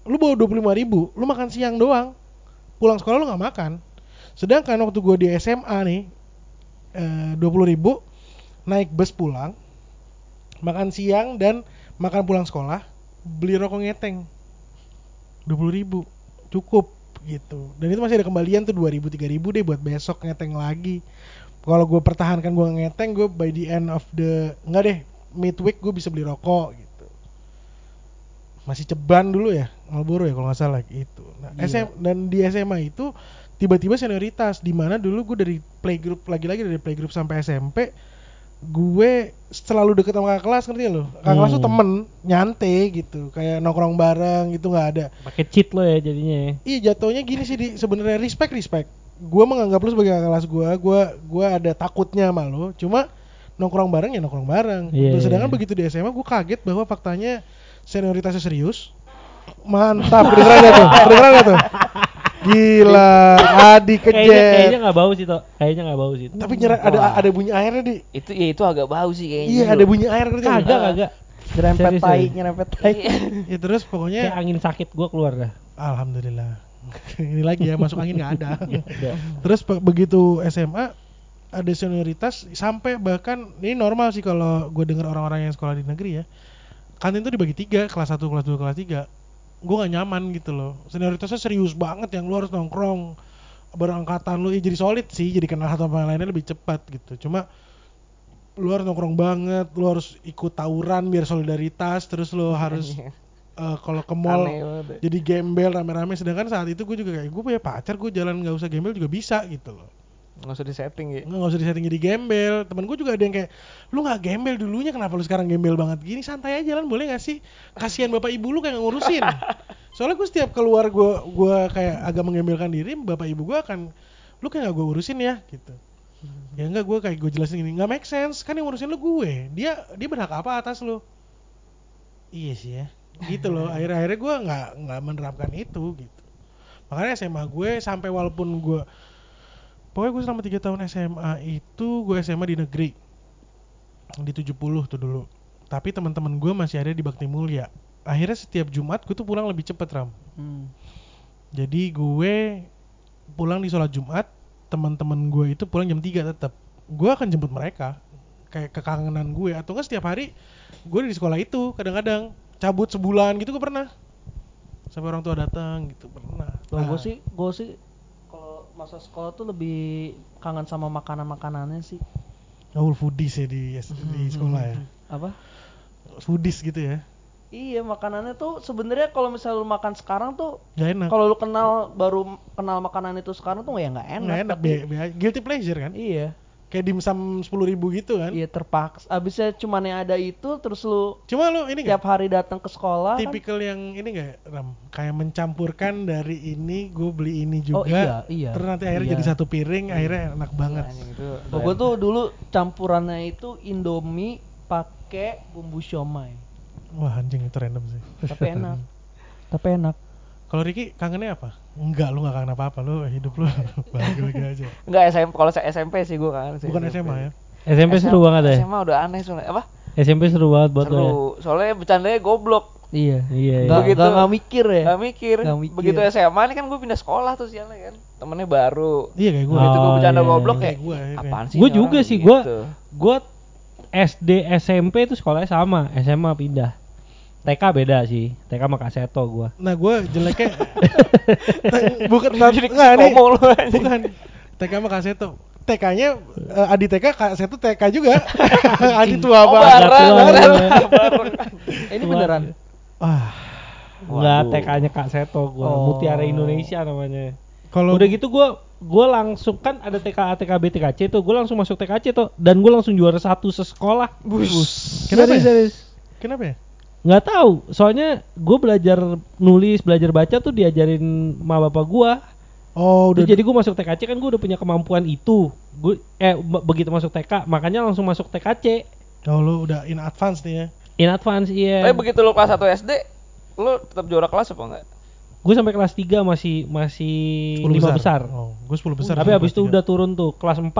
Lu bawa 25 ribu, lu makan siang doang. Pulang sekolah lu nggak makan. Sedangkan waktu gue di SMA nih eh, 20 ribu naik bus pulang, makan siang dan makan pulang sekolah, beli rokok ngeteng 20 ribu cukup gitu. Dan itu masih ada kembalian tuh 2 ribu 3 ribu deh buat besok ngeteng lagi. Kalau gue pertahankan gue ngeteng, gue by the end of the enggak deh midweek gue bisa beli rokok gitu. Masih ceban dulu ya, Marlboro ya kalau nggak salah gitu. Nah, Iya. SM, dan di SMA itu tiba-tiba senioritas di mana dulu gue dari playgroup lagi-lagi dari playgroup sampai SMP gue selalu deket sama kakak kelas ngerti lo? Kakak kelas tuh Hmm. temen nyantai gitu, kayak nongkrong bareng gitu nggak ada. Pakai cheat lo ya jadinya. ya. Iya jatuhnya gini sih di sebenarnya respect respect. Gue menganggap lu sebagai kakak kelas gue, gue gue ada takutnya sama lu. Cuma nongkrong bareng ya nongkrong bareng. Iya, Terus sedangkan iya. begitu di SMA gue kaget bahwa faktanya senioritasnya serius. Mantap, kedengeran gak tuh? Kedengeran gak tuh? Gila, Adi Kayaknya kayaknya kejet. nggak bau sih toh. Kayaknya nggak bau sih. Tapi nyerah ada Wah. ada bunyi airnya di. Itu ya itu agak bau sih kayaknya. Iya, ada bunyi air nggak? Kagak kagak. Nyerempet tai, nyerempet tai. Iya. Ya terus Kayak pokoknya angin sakit gua keluar dah. alhamdulillah. Ini lagi ya masuk angin nggak ada. Udah. Terus begitu SMA ada senioritas sampai bahkan ini normal sih kalau gue dengar orang-orang yang sekolah di negeri ya. Kantin tuh dibagi tiga, kelas 1, kelas 2, kelas 3. Gue gak nyaman gitu loh. Senioritasnya serius banget yang lu harus nongkrong berangkatan lu. Ya jadi solid sih, jadi kenal satu sama lainnya lebih cepat gitu. Cuma lu harus nongkrong banget, lu harus ikut tawuran biar solidaritas, terus lu harus eh, kalau ke mall jadi gembel rame-rame. Sedangkan saat itu gue juga kayak gue punya pacar gue jalan nggak usah gembel juga bisa gitu loh Nggak usah disetting ya. nggak nggak usah disetting jadi gembel. Temen gue juga ada yang kayak lu nggak gembel dulunya kenapa lu sekarang gembel banget gini? Santai aja jalan boleh gak sih? Kasihan bapak ibu lu kayak nggak ngurusin. Soalnya gue setiap keluar gue gue kayak agak menggembelkan diri bapak ibu gue akan lu kayak gak gue urusin ya gitu. Ya enggak gue kayak gue jelasin gini nggak make sense. Kan yang ngurusin lu gue. Dia dia berhak apa atas lu? Iya sih ya. Gitu loh. Akhir-akhirnya gue nggak nggak menerapkan itu gitu. Makanya SMA gue sampai walaupun gue pokoknya gue selama tiga tahun SMA itu gue SMA di negeri. Di 70 tuh dulu. Tapi teman-teman gue masih ada di Bakti Mulia. Akhirnya setiap Jumat gue tuh pulang lebih cepet ram. Hmm. jadi gue pulang di sholat Jumat teman-teman gue itu pulang jam 3 tetap gue akan jemput mereka kayak kekangenan gue. Atau enggak setiap hari gue di sekolah itu kadang-kadang. Cabut sebulan gitu gue pernah. Sampai orang tua datang gitu pernah. Nah, gue sih, gue sih masa sekolah tuh lebih kangen sama makanan-makanannya sih. gaul foodies ya di, di sekolah ya Apa? foodies gitu ya Iya, makanannya tuh sebenarnya kalau misalnya lu makan sekarang tuh Gak enak kalau lu kenal baru kenal makanan itu sekarang tuh ya nggak enak. nggak enak tapi- be- be- guilty pleasure kan Iya. Kayak dimsum sepuluh ribu gitu kan. Iya terpaksa. Abisnya cuman yang ada itu terus lu Cuma lu ini tiap hari datang ke sekolah kan? tipikal yang ini nggak Ram kayak mencampurkan dari ini gue beli ini Oh, juga. iya, iya. Terus nanti akhirnya Iya. jadi satu piring, akhirnya enak banget. Anjing itu. Oh, gue tuh dulu campurannya itu Indomie pakai bumbu siomay. Wah anjing itu random sih. Tapi enak. Tapi enak. Kalau Ricky kangennya apa? Enggak, lu nggak kangen apa-apa, lu hidup lu bahagia aja. Enggak SMP kalau saya SMP sih gua kan. Bukan SMA ya? SMP seru banget ya. SMA udah aneh soalnya. Apa? SMP seru banget buat lo ya. Seru. Soalnya bercandanya goblok. Iya. Iya. iya. Gak, Begitu. gak, gak mikir ya. Gak mikir. Nggak mikir. Begitu SMA nih kan gue pindah sekolah tuh sialnya kan. Temennya baru. Iya kayak gue. Begitu gue Oh, bercanda iya, goblok iya. kayak Kayak gua akhirnya. apaan sih? Gue ini juga orang?" sih, gue Gitu. gue SD SMP itu sekolahnya sama, SMA pindah. TK beda sih, TK sama Kak Seto gue. Nah gue jeleknya bukan Jadi nggak nih bukan TK sama Kaseto TK-nya eh, Adi TK Kaseto TK juga Adi tua Oh, banget bareng, bareng, banget. bareng. Eh, ini beneran. ah Enggak. TK-nya Kak Seto gue, Oh. Mutiara Indonesia namanya. kalau Udah gitu gue gue langsung kan ada TK TKB TKC tuh, gue langsung masuk TKC tuh dan gue langsung juara satu sesekolah. Bus. Kenapa Serius, ya? serius. kenapa ya Nggak tahu, soalnya gue belajar nulis, belajar baca tuh diajarin sama bapak gue. oh Udah jadi gue masuk TKC kan gue udah punya kemampuan itu. Gue eh be- begitu masuk TK, makanya langsung masuk TKC. oh lu udah in advance nih ya In advance iya. Tapi begitu lu kelas 1 SD, lu tetap juara kelas apa enggak? Gue sampai kelas 3 masih masih 10 lima besar. oh gue 10 besar Tapi habis itu udah turun tuh kelas 4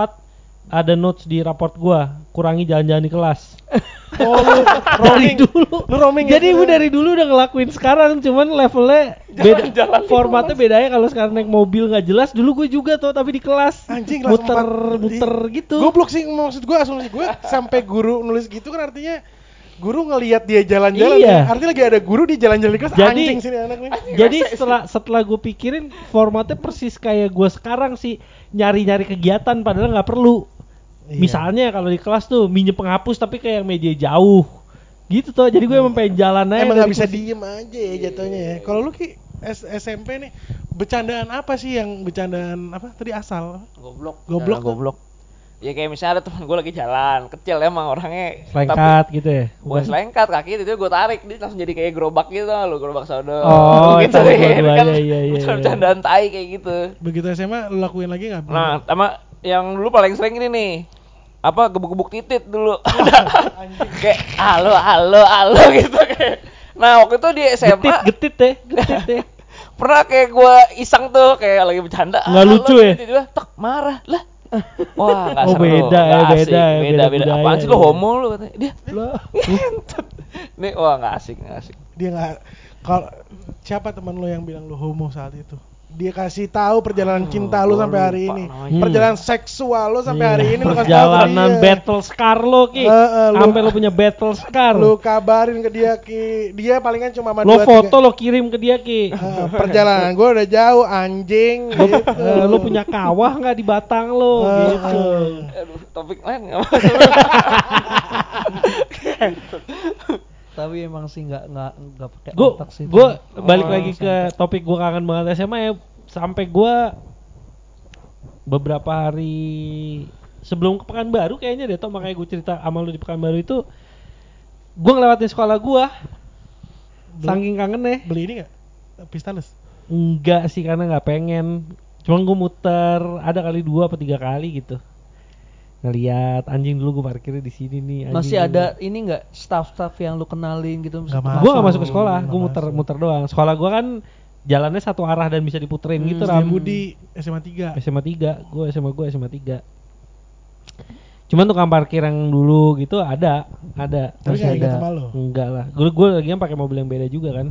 ada notes di raport gua kurangi jalan-jalan di kelas. oh lu dari roaming dulu. lu roaming ya? Jadi ibu dari dulu udah ngelakuin sekarang cuman levelnya beda. Jalan-jalan di formatnya bedanya kalau sekarang naik mobil nggak jelas. Dulu gue juga tuh tapi di kelas. anjing kelas muter empat. muter Ih, gitu. goblok sih maksud gue asumsi gue sampai guru nulis gitu kan artinya guru ngelihat dia jalan-jalan Iya. ya. artinya lagi ada guru di jalan-jalan di kelas Jadi- anjing sini anak nih Jadi setelah setelah gue pikirin formatnya persis kayak gue sekarang sih nyari-nyari kegiatan padahal nggak perlu. Iya. Misalnya kalau di kelas tuh minjem penghapus tapi kayak yang meja jauh. Gitu tuh. Jadi gue emang pengen jalan aja. Emang nggak bisa kursi. diem aja ya jatuhnya ya. Kalau lu ki S- SMP nih bercandaan apa sih yang bercandaan apa tadi asal? Goblok. Goblok Nah, tuh. goblok. Ya kayak misalnya ada teman gue lagi jalan, kecil emang orangnya. Selengkat gitu ya. Bukan selengkat kaki itu gue tarik dia langsung jadi kayak gerobak gitu lu gerobak sodo Oh, gitu tahu kan iya, iya, iya. candaan tai kayak gitu Begitu SMA lu lakuin lagi nggak? nah sama yang dulu paling sering ini nih. Apa gebuk-gebuk titit dulu. Kayak halo halo halo gitu kayak. Nah waktu itu di SMA Getit, getit deh, getit deh. pernah kayak gue iseng tuh kayak lagi bercanda Nggak "Ah, lucu lo," ya? tiba-tiba tek marah lah. Wah nggak Oh, seru. beda ya, beda asik, ya, beda beda beda. budaya apaan sih lu ya. homo lu katanya. Dia nih wah nggak asik nggak asik. Dia nggak kalau siapa teman lu yang bilang lu homo saat itu? Dia kasih tahu perjalanan Oh, cinta lu gua sampai hari ini. namanya. Perjalanan seksual lu sampai Iya, hari ini lu Perjalanan battle scar lo ki. Eh, lu- Sampai lo punya battle scar. Lu kabarin ke dia ki. Dia palingan cuma sama lo dua, foto tiga- lo kirim ke dia ki. Eh, perjalanan gue udah jauh anjing Lo, gitu. eh, lo punya kawah nggak di Batang lo Eh, gitu. aduh topik lain nggak Tapi emang sih nggak nggak nggak pakai Gue otak sih. gue balik Oh, lagi ke topik gue kangen banget SMA ya. Sampai gue beberapa hari sebelum ke Pekanbaru kayaknya deh tau makanya gue cerita sama lu di Pekanbaru itu. Gue ngelewatin sekolah gue saking kangen nih beli ini nggak? Pistalis? Enggak sih karena nggak pengen. Cuma gue muter ada kali dua apa tiga kali gitu ngeliat anjing dulu gue parkirnya di sini nih anjing Masih dulu. ada ini nggak staff-staff yang lu kenalin gitu? Nggak Masuk- gue gak masuk. ke sekolah gue muter masuk. muter doang. Sekolah gue kan jalannya satu arah dan bisa diputerin Hmm, gitu ram. Budi SMA 3 SMA 3 gue SMA gue SMA 3 cuman tukang parkir yang dulu gitu ada ada. Tapi Masih ada. sama lo? Enggak lah. Gue gue lagi pakai mobil yang beda juga kan.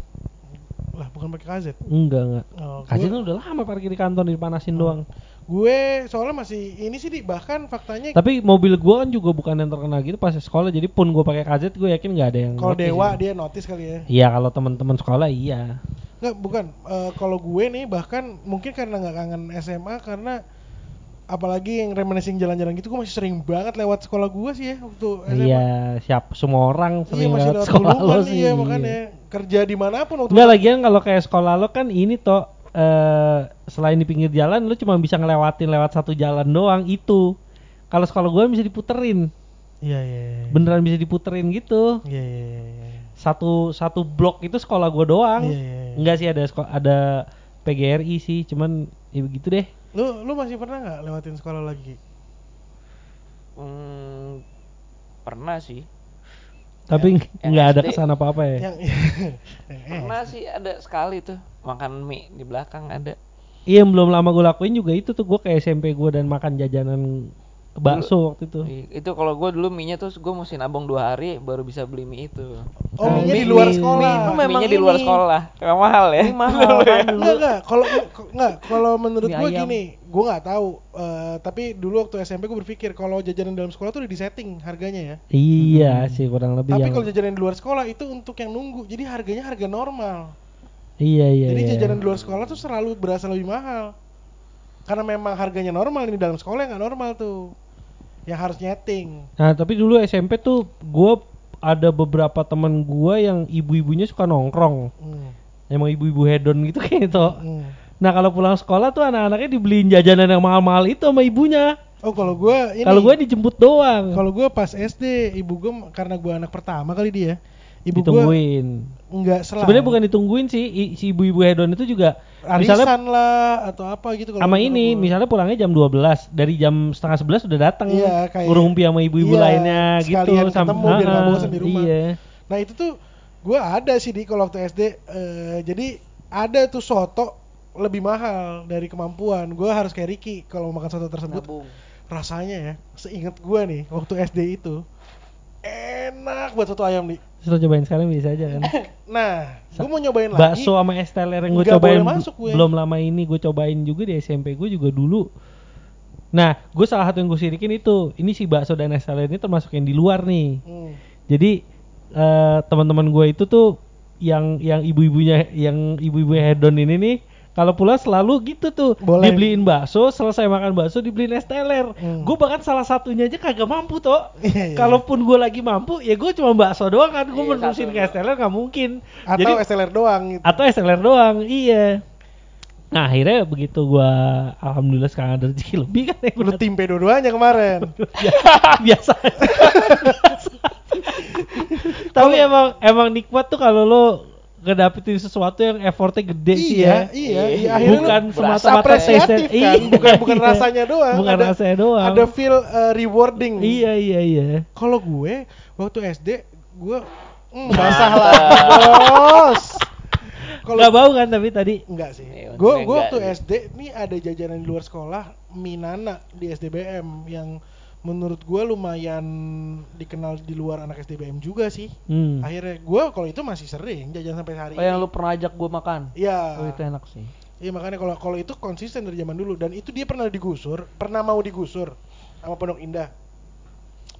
Lah bukan pakai KZ enggak enggak oh, kasih gue, udah lama parkir di kantor dipanasin doang gue soalnya masih ini sih di bahkan faktanya tapi mobil gue kan juga bukan yang terkenal gitu pas sekolah jadi pun gue pakai KZ gue yakin nggak ada yang kalau Dewa gitu. dia notice kali ya. Iya kalau teman-teman sekolah iya. Nggak, bukan. Eh, kalau gue nih bahkan mungkin karena nggak kangen SMA karena apalagi yang reminiscing jalan-jalan gitu gue masih sering banget lewat sekolah gue sih ya waktu SMA. iya siap. Semua orang Iya sering masih lewat lewat sekolah lo Bulungan, sih. iya makanya. Kerja di mana pun waktu Enggak lagian kalau kayak sekolah lo kan ini toh eh selain di pinggir jalan lo cuma bisa ngelewatin lewat satu jalan doang itu. kalau sekolah gue bisa diputerin Iya iya. iya. beneran bisa diputerin gitu Iya iya iya. iya. satu satu blok itu sekolah gue doang Iya, iya, iya. enggak sih ada sekolah ada PGRI sih cuman ya begitu deh Lu lu masih pernah nggak lewatin sekolah lagi? Hmm, pernah sih. Tapi nggak ada kesan apa apa ya? Yang Pernah sih ada sekali tuh makan mie di belakang ada. iya yang belum lama gue lakuin juga itu tuh. Gue ke SMP gue dan makan jajanan bakso waktu itu I- Itu kalau gue dulu mie-nya tuh gue mesti nabung dua hari baru bisa beli mie itu. Oh, Nah, mie-nya di mie- luar mie- sekolah. mie itu memang Mie-nya di luar sekolah. Emang mahal ya? Ini mahal kan dulu. Enggak enggak, kalau enggak kalau menurut Mie gue gini, gue nggak tahu. eh, tapi dulu waktu SMP gue berpikir kalau jajanan dalam sekolah tuh udah disetting harganya ya. iya sih kurang lebih Tapi yang kalau jajanan di luar sekolah itu untuk yang nunggu, jadi harganya harga normal. iya iya jadi iya. jajanan di luar sekolah tuh selalu berasa lebih mahal. Karena memang harganya normal ini dalam sekolah yang nggak normal tuh. Yang harus nyeting. Nah tapi dulu SMP tuh gue ada beberapa teman gue yang ibu-ibunya suka nongkrong. Hmm. Emang ibu-ibu hedon gitu kayak itu. Hmm. Nah kalau pulang sekolah tuh anak-anaknya dibeliin jajanan yang mahal-mahal itu sama ibunya. Oh kalau gue ini. Kalau gue dijemput doang. Kalau gue pas SD, ibu gue karena gue anak pertama kali dia, ibu ditungguin. nggak selalu. Sebenarnya bukan ditungguin sih, i- si ibu-ibu hedon itu juga arisan misalnya lah atau apa gitu kalau sama ini, gua. misalnya pulangnya jam 12, dari jam setengah 11 udah datang. Iya, kayak- ngurumpi sama ibu-ibu iya, lainnya gitu sekalian ketemu biar nggak Ah, bosan di rumah. Iya. Nah itu tuh gue ada sih di kalau waktu SD, eh, jadi ada tuh soto lebih mahal dari kemampuan. Gue harus kayak Ricky kalau makan soto tersebut. Nabung. Rasanya ya, seingat gue nih waktu SD itu enak buat soto ayam nih. Terus lo cobain sekarang bisa aja kan. Nah, gue mau nyobain lagi. Bakso sama es teler yang gue cobain masuk gue. belum lama ini gue cobain juga di SMP gue juga dulu. Nah, gue salah satu yang gue sirikin itu, ini si bakso dan es teler ini termasuk yang di luar nih. Hmm. Jadi eh, teman-teman gue itu tuh yang yang ibu-ibunya yang ibu-ibu hedon ini nih kalau pulang selalu gitu tuh Boleh. dibeliin bakso selesai makan bakso dibeliin es teler Hmm. gue bahkan salah satunya aja kagak mampu toh Iya, iya. kalaupun gue lagi mampu ya gue cuma bakso doang kan gue Iya, menerusin satu ke es teler nggak mungkin Atau Jadi- SLR doang gitu. atau es teler doang iya nah akhirnya begitu gua alhamdulillah sekarang ada rezeki lebih kan ya Lu timpe dua-duanya kemarin. biasa tapi emang emang nikmat tuh kalau lo ngedapetin sesuatu yang effortnya gede sih iya, ya iya, Iya. iya. Akhirnya bukan semata-mata taste- kan, Iya, bukan bukan iya. rasanya doang. bukan ada, rasanya doang Ada feel uh, rewarding. iya iya iya Kalau gue waktu SD gue mm, basah lah, bos. Kalau nggak bau kan tapi tadi enggak sih. Iya, Gue gue waktu SD nih ada jajanan di luar sekolah Minana di SDBM yang menurut gue lumayan dikenal di luar anak SDBM juga sih. hmm. Akhirnya gue kalau itu masih sering jajan sampai hari Oh yang lu pernah ajak gue makan. Iya. Oh itu enak sih. Iya makanya kalau kalau itu konsisten dari zaman dulu dan itu dia pernah digusur, pernah mau digusur sama Pondok Indah.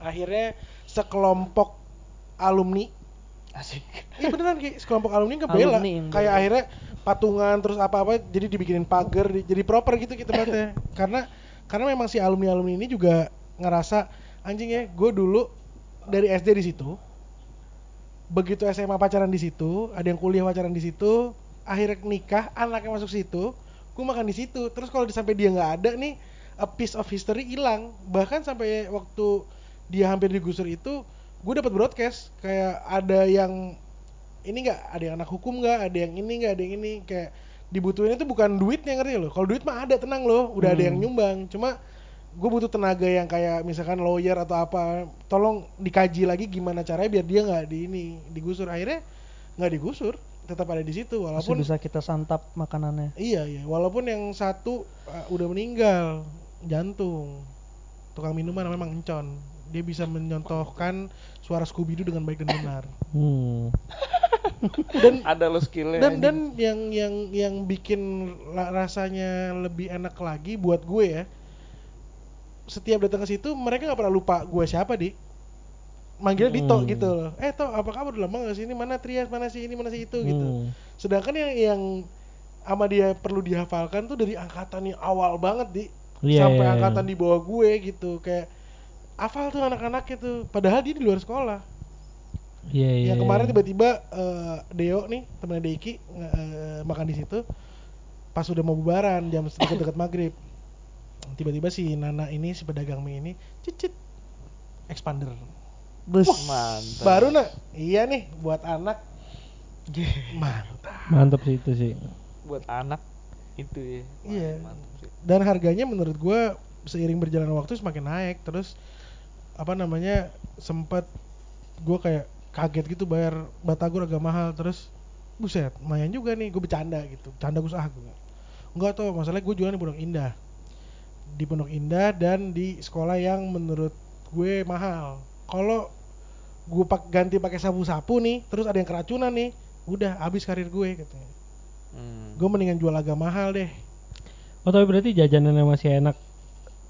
Akhirnya sekelompok alumni, Asik. iya beneran kayak sekelompok alumni ngebela, Alumni yang kayak bela. akhirnya patungan terus apa-apa jadi dibikinin pagar, di- jadi proper gitu kita tempatnya. karena karena memang si alumni alumni ini juga ngerasa anjing ya, gue dulu dari SD di situ, begitu SMA pacaran di situ, ada yang kuliah pacaran di situ, akhirnya nikah, anaknya masuk situ, gue makan di situ. Terus kalau sampai dia nggak ada nih, a piece of history hilang. Bahkan sampai waktu dia hampir digusur itu, gue dapat broadcast kayak ada yang ini nggak, ada yang anak hukum nggak, ada yang ini nggak, ada yang ini kayak dibutuhin itu bukan duitnya ngerti lo. Kalau duit mah ada tenang loh, udah ada Hmm. yang nyumbang. Cuma gue butuh tenaga yang kayak misalkan lawyer atau apa tolong dikaji lagi gimana caranya biar dia nggak di ini digusur akhirnya nggak digusur tetap ada di situ Masih walaupun bisa kita santap makanannya. iya iya walaupun yang satu uh, udah meninggal jantung tukang minuman memang encon dia bisa menyontohkan suara Scooby Doo dengan baik dan benar hmm. dan Ada lo skillnya. dan dan yang yang yang bikin rasanya lebih enak lagi buat gue ya setiap datang ke situ mereka nggak pernah lupa gue siapa di. Manggilnya Dito Hmm. gitu loh. Eh toh apa kabar? Udah lama nggak sini. Mana Trias? Mana sih ini? Mana sih itu? gitu. Hmm. sedangkan yang yang sama dia perlu dihafalkan tuh dari angkatan yang awal banget di. Iya, sampai iya, iya. angkatan di bawah gue gitu. Kayak hafal tuh anak-anak itu padahal dia di luar sekolah. Iya, iya, yang kemarin iya. tiba-tiba eh, Deo nih temennya Deiki nge- eh, makan di situ. Pas udah mau bubaran jam dekat-dekat maghrib tiba-tiba si Nana ini si pedagang mie ini cicit expander Bus. Mantap. baru nak iya nih buat anak mantap Mantap sih itu sih. buat anak itu ya. Wah, Iya. mantap sih. dan harganya menurut gua seiring berjalan waktu semakin naik terus apa namanya sempat gua kayak kaget gitu bayar batagor agak mahal terus buset lumayan juga nih gue bercanda gitu canda gue ah gua. enggak tuh masalahnya gue jualan di Pondok Indah di Pondok Indah dan di sekolah yang menurut gue mahal kalau gue pak ganti pakai sapu-sapu nih terus ada yang keracunan nih udah habis karir gue katanya Hmm. gue mendingan jual agak mahal deh Oh tapi berarti jajanannya masih enak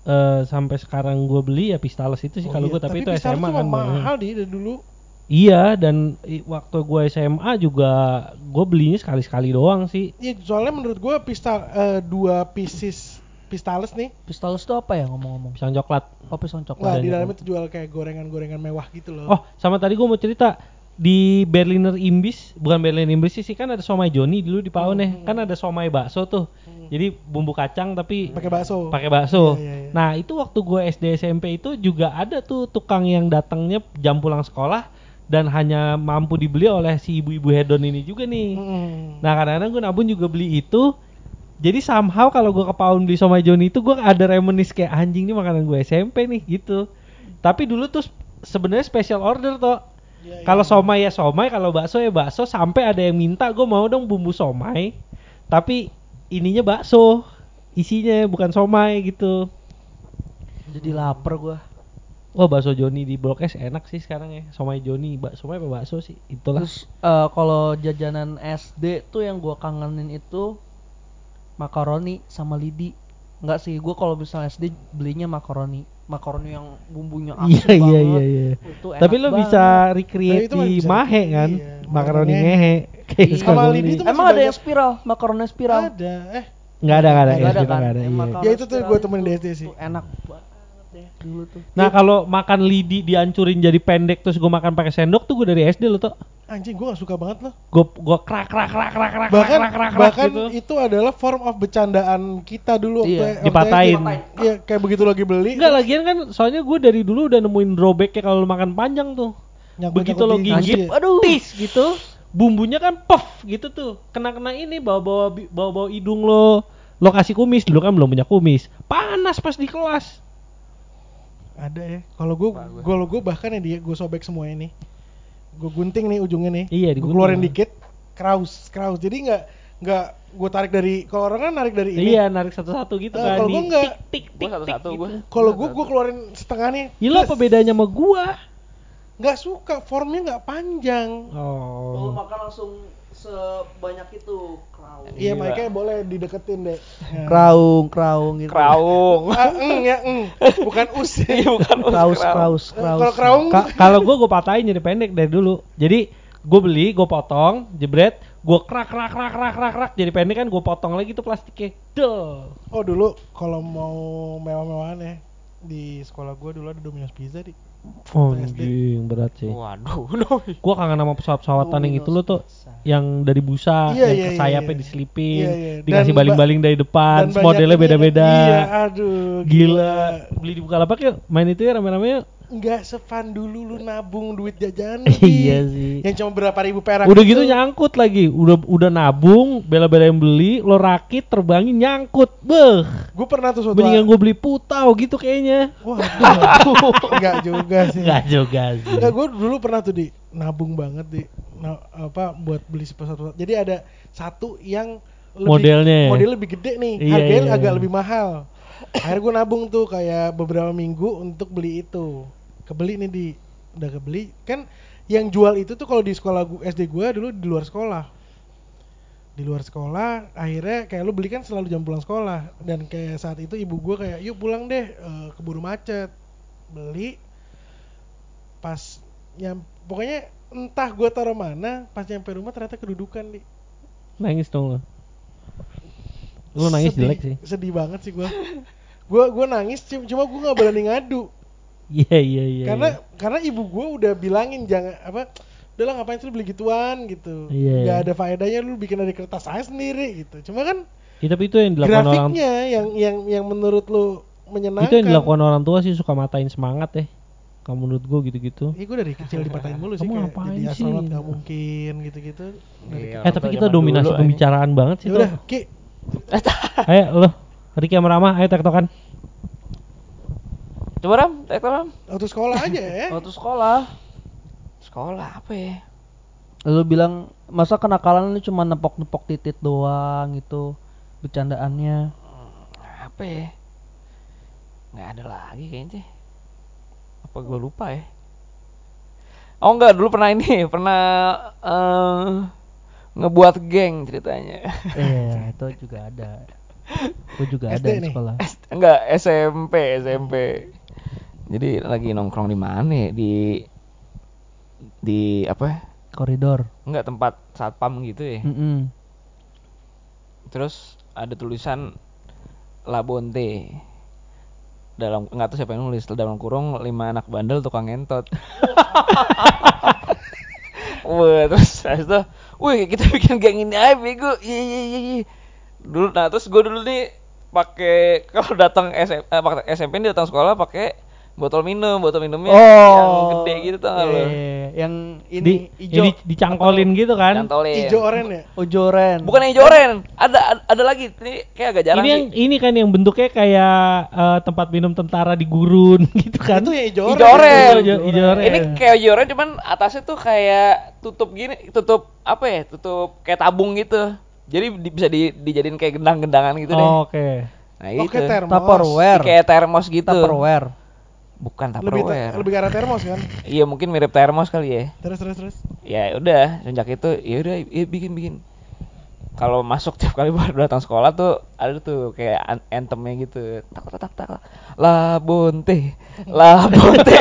eh, sampai sekarang gue beli ya Pistales itu sih Oh kalau iya, gue tapi, itu Pistales SMA kan bang. mahal di dari dulu Iya dan waktu gue SMA juga gue belinya sekali-sekali doang sih. Iya, soalnya menurut gua pistal eh, dua pieces pistales nih, Pistols itu apa ya ngomong-ngomong? Pisang coklat. Oh pisang coklat. di iya. dalamnya tuh jual kayak gorengan-gorengan mewah gitu loh. Oh sama tadi gue mau cerita di Berliner Imbiss bukan Berliner Imbiss sih, sih kan ada somai Joni dulu di Paun ya Hmm. kan ada somai bakso tuh Hmm. jadi bumbu kacang tapi pakai bakso. pakai bakso. Iya, iya, iya. Nah itu waktu gue SD SMP itu juga ada tuh tukang yang datangnya jam pulang sekolah dan hanya mampu dibeli oleh si ibu-ibu hedon ini juga nih. Mm. Nah kadang-kadang gue nabung juga beli itu. Jadi somehow kalau gue ke Paun beli somai Joni itu gue ada reminis kayak anjing nih makanan gue SMP nih gitu. Tapi dulu tuh sebenarnya special order toh. Iya, iya. Kalau somai ya somai, kalau bakso ya bakso. Sampai ada yang minta gue mau dong bumbu somai, tapi ininya bakso, isinya bukan somai gitu. Jadi lapar gua. Wah bakso Joni di Blok S enak sih sekarang ya. Somai Joni, bak somai apa bakso sih? Itulah. Terus eh, kalau jajanan SD tuh yang gua kangenin itu makaroni sama lidi. Enggak sih, gua kalau misalnya SD belinya makaroni. Makaroni yang bumbunya Iya asin iya banget. iya iya. Itu enak Tapi lo banget. bisa recreate di bisa mahe di- kan? iya, Makaroni ngehe. Kayak Iya. suka Sama lidi itu Emang ada yang spiral, makaroni spiral. Ada, eh. Nggak ada nggak ada. Nggak ya, ada kan? nggak ada, iya. Ya, itu tuh gua temenin di SD sih. itu Enak banget ya dulu tuh. Nah kalau makan lidi dihancurin jadi pendek terus gue makan pakai sendok tuh gue dari SD lo tuh. Anjing gua gak suka banget loh. Gue gue krak krak krak krak krak Bahkan krak krak krak bahkan gitu. itu adalah form of bercandaan kita dulu waktu Iya. waktu Dipatahin. Iya, kayak begitu lagi beli. Enggak lagian kan soalnya gue dari dulu udah nemuin drawbacknya kalau makan panjang tuh. nyangkut- Begitu lo di gigit, gigi. Aduh. tis gitu, bumbunya kan puff gitu tuh. Kena-kena ini bawa-bawa bi- bawa-bawa hidung lo. Lo kasih kumis dulu kan belum punya kumis. Panas pas di kelas. Ada ya. Kalau gua Bagus. kalau gua bahkan ya dia gua sobek semua ini. Gua gunting nih ujungnya nih. Iya, Gua digunting. keluarin dikit. Kraus, kraus. Jadi nggak nggak gua tarik dari kalau orang kan narik dari ini. Iya, narik satu-satu gitu Eh, kan. kalau di gua enggak. tik tik satu-satu gua. gitu. Kalau gua gua keluarin setengah nih. Ya lo apa bedanya sama gua? Nggak suka, formnya nggak panjang. Oh. Kalau makan langsung sebanyak itu kraung. Iya, makanya boleh dideketin deh. Kraung, kraung gitu. Kraung. Ah, ya. Bukan us. Iya bukan us, Kraus, kraus, Eh, kraus. Kalau kraung Ka- kalau gue gue patahin jadi pendek dari dulu jadi gue beli gue potong jebret gue krak krak krak krak krak krak jadi pendek kan gue potong lagi tuh plastiknya del Oh dulu kalau mau mewah-mewahan ya di sekolah gua dulu ada Domino's Pizza di. Oh anjing berat sih. Waduh, doi. gue kangen sama pesawat-pesawatan yang itu lo tuh yang dari busa Iya, yang iya, ke iya, sayapnya iya. diselipin Iya, iya. dikasih baling-baling dari depan modelnya beda-beda. Iya, aduh. gila. Beli di Bukalapak yuk. Main itu ya rame-rame yuk Nggak sefun dulu lu nabung duit jajan. iya sih Yang cuma berapa ribu perak. udah itu. gitu nyangkut lagi udah udah nabung bela-belain beli lo rakit terbangin nyangkut beh Gue pernah tuh suatu mendingan gue beli putau gitu kayaknya Wah, enggak juga sih. Enggak juga sih Enggak, gue dulu pernah tuh di nabung banget di na- apa buat beli pesawat Jadi ada satu yang lebih, Modelnya ya? model lebih gede nih, Iya, harganya iya, agak iya. lebih mahal. Akhirnya gue nabung tuh kayak beberapa minggu untuk beli itu. Kebeli nih di. Udah kebeli. Kan yang jual itu tuh kalau di sekolah gua, SD gue dulu di luar sekolah. Di luar sekolah akhirnya kayak lu beli kan selalu jam pulang sekolah. Dan kayak saat itu ibu gue kayak yuk pulang deh eh, keburu macet. Beli. Pas nyam pokoknya entah gue taruh mana pas nyampe rumah ternyata kedudukan di. Nangis dong lo lu nangis Sedih- jelek sih. sedih banget sih gue gue gue nangis cum- cuma gue nggak berani ngadu iya iya iya karena iya. karena ibu gue udah bilangin jangan apa udah lah ngapain sih lu beli gituan gitu Iya, iya. ada faedahnya lu bikin dari kertas aja sendiri gitu cuma kan Ya, tapi itu yang dilakukan orang Grafiknya yang yang yang menurut lu menyenangkan. itu yang dilakukan orang tua sih suka matain semangat ya. Kamu menurut gue gitu-gitu. Iya gue dari kecil dipatahin mulu sih Kamu kayak ngapain jadi sih? astronot gak mungkin gitu-gitu. Iya. Eh tapi Orang kita dominasi dulu, eh. pembicaraan banget sih Ya tuh. udah, Ki, Ayo lo, Riki sama Rama, ayo tektokan. Coba Ram, tektor Ram. waktu sekolah aja ya. Waktu sekolah, Sekolah apa ya? lu bilang masa kenakalan lu cuma nepok-nepok titit doang gitu bercandaannya. Apa ya? Nggak ada lagi kayaknya. Apa gue lupa ya? Oh enggak, dulu pernah ini, pernah eh, ngebuat geng ceritanya. Iya, itu juga ada. Gue juga ada SD di nih. sekolah. enggak, SMP, SMP. Jadi lagi nongkrong di mana? Di di apa? Koridor. Enggak tempat satpam gitu ya. Mm-mm. Terus ada tulisan Labonte. Dalam nggak tahu siapa yang nulis dalam kurung lima anak bandel tukang ngentot. Wah, terus habis itu, wih kita bikin geng ini aja bego. Iya iya iya. iya. Dulu nah terus gue dulu nih pakai kalau datang SM, eh, pakai SMP ini datang sekolah pakai botol minum, botol minumnya yang gede gitu gak iya, lo? iya. Yang ini Di, hijau. ini dicangkolin gitu kan. Cantolin. Ijo oren ya. Ojoren. Bukan yang hijau oren. Ada ada, ada lagi. Ini kayak agak jarang Ini yang sih. ini kan yang bentuknya kayak eh, tempat minum tentara di gurun gitu kan. Itu yang ijo oren. Hijau oren. Hijau- hijau oren. Ini kayak hijau oren cuman atasnya tuh kayak tutup gini, tutup apa ya? Tutup kayak tabung gitu. Jadi di- bisa di, dijadiin kayak gendang-gendangan gitu deh. Oh, Oke. Nah, Oke, itu. termos. Tupperware. Kayak termos gitu. Tupperware. Bukan Lebih Tupperware. lebih ke arah termos kan. Iya, mungkin mirip termos kali ya. Terus terus terus. Ya udah, sejak itu ya udah ya bikin bikin. Kalau masuk tiap kali baru datang sekolah tuh ada tuh kayak an- anthemnya gitu. Tak tak tak tak. La bonte. La bonte.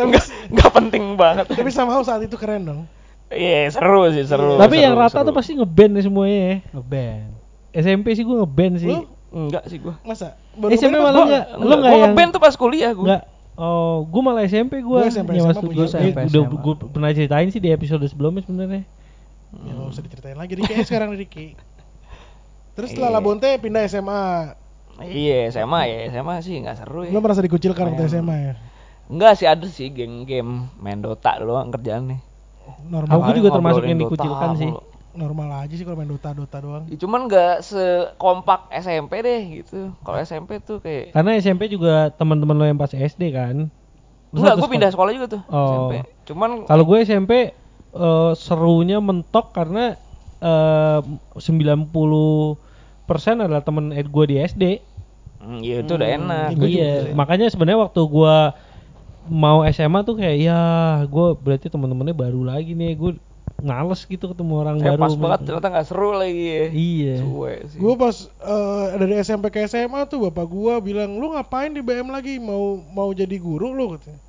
Enggak enggak penting banget. Tapi somehow saat itu keren dong. Iya, seru sih, seru. Tapi seru, yang rata seru. tuh pasti ngeband nih semuanya ya. Ngeband. SMP sih gue ngeband sih. Lu enggak sih gua. masa? SMP ngeband pas malah gua- enggak. Lu Enggak, enggak gua yang ngeband tuh pas kuliah gua. Enggak. Oh, gue malah SMP gue. Gua SMP, ya, punya. gua SMP, udah gue pernah ceritain sih di episode sebelumnya sebenarnya. Ya nggak usah diceritain lagi Riki sekarang Riki. Terus setelah Iya. Labonte pindah SMA. Iya, SMA ya, SMA sih enggak seru ya. Lu merasa dikucilkan waktu. SMA ya? Enggak sih ada sih geng-geng main Dota doang kerjaan nih. Normal. Aku juga termasuk yang dikucilkan sih. Normal aja sih kalau main Dota Dota doang. Ya, cuman nggak sekompak SMP deh gitu. Kalau SMP tuh kayak Karena SMP juga teman-teman lo yang pas SD kan. Enggak, gue pindah sekolah juga tuh Oh. SMP. Cuman Kalau gue SMP eh, serunya mentok karena eh 90% adalah temen ed gue di SD. Hmm, iya itu udah enak. Gua juga iya, sih. makanya sebenarnya waktu gue mau SMA tuh kayak ya gue berarti temen-temennya baru lagi nih gue ngales gitu ketemu orang baru. pas banget ternyata nggak seru lagi ya. Iya. Suwe sih. Gue pas eh, dari SMP ke SMA tuh bapak gua bilang lu ngapain di BM lagi mau mau jadi guru lu katanya.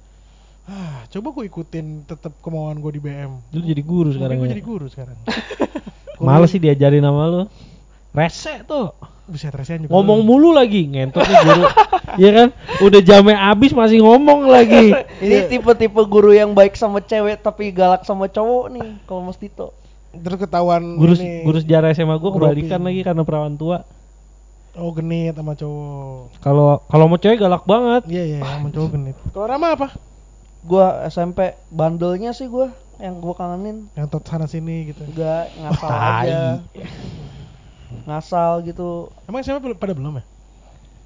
Ah, coba gue ikutin tetap kemauan gue di BM. Lu jadi guru sekarang gue ya? jadi guru sekarang. Males sih diajarin sama lu. Rese tuh. Bisa resian juga. Ngomong lu. mulu lagi, ngentot nih guru. Iya kan? Udah jamnya abis masih ngomong lagi. Ini tipe-tipe guru yang baik sama cewek tapi galak sama cowok nih kalau Mas Tito. Terus ketahuan Guru ini, guru sejarah SMA gue kebalikan lagi karena perawan tua. Oh genit sama cowok. Kalau kalau mau cewek galak banget. Iya iya sama cowok genit. Kalau Rama apa? Gua SMP bandelnya sih gua yang gua kangenin. Yang tot sana sini gitu. Enggak ngasal Tai. aja. Ngasal gitu. Emang SMP pada belum ya?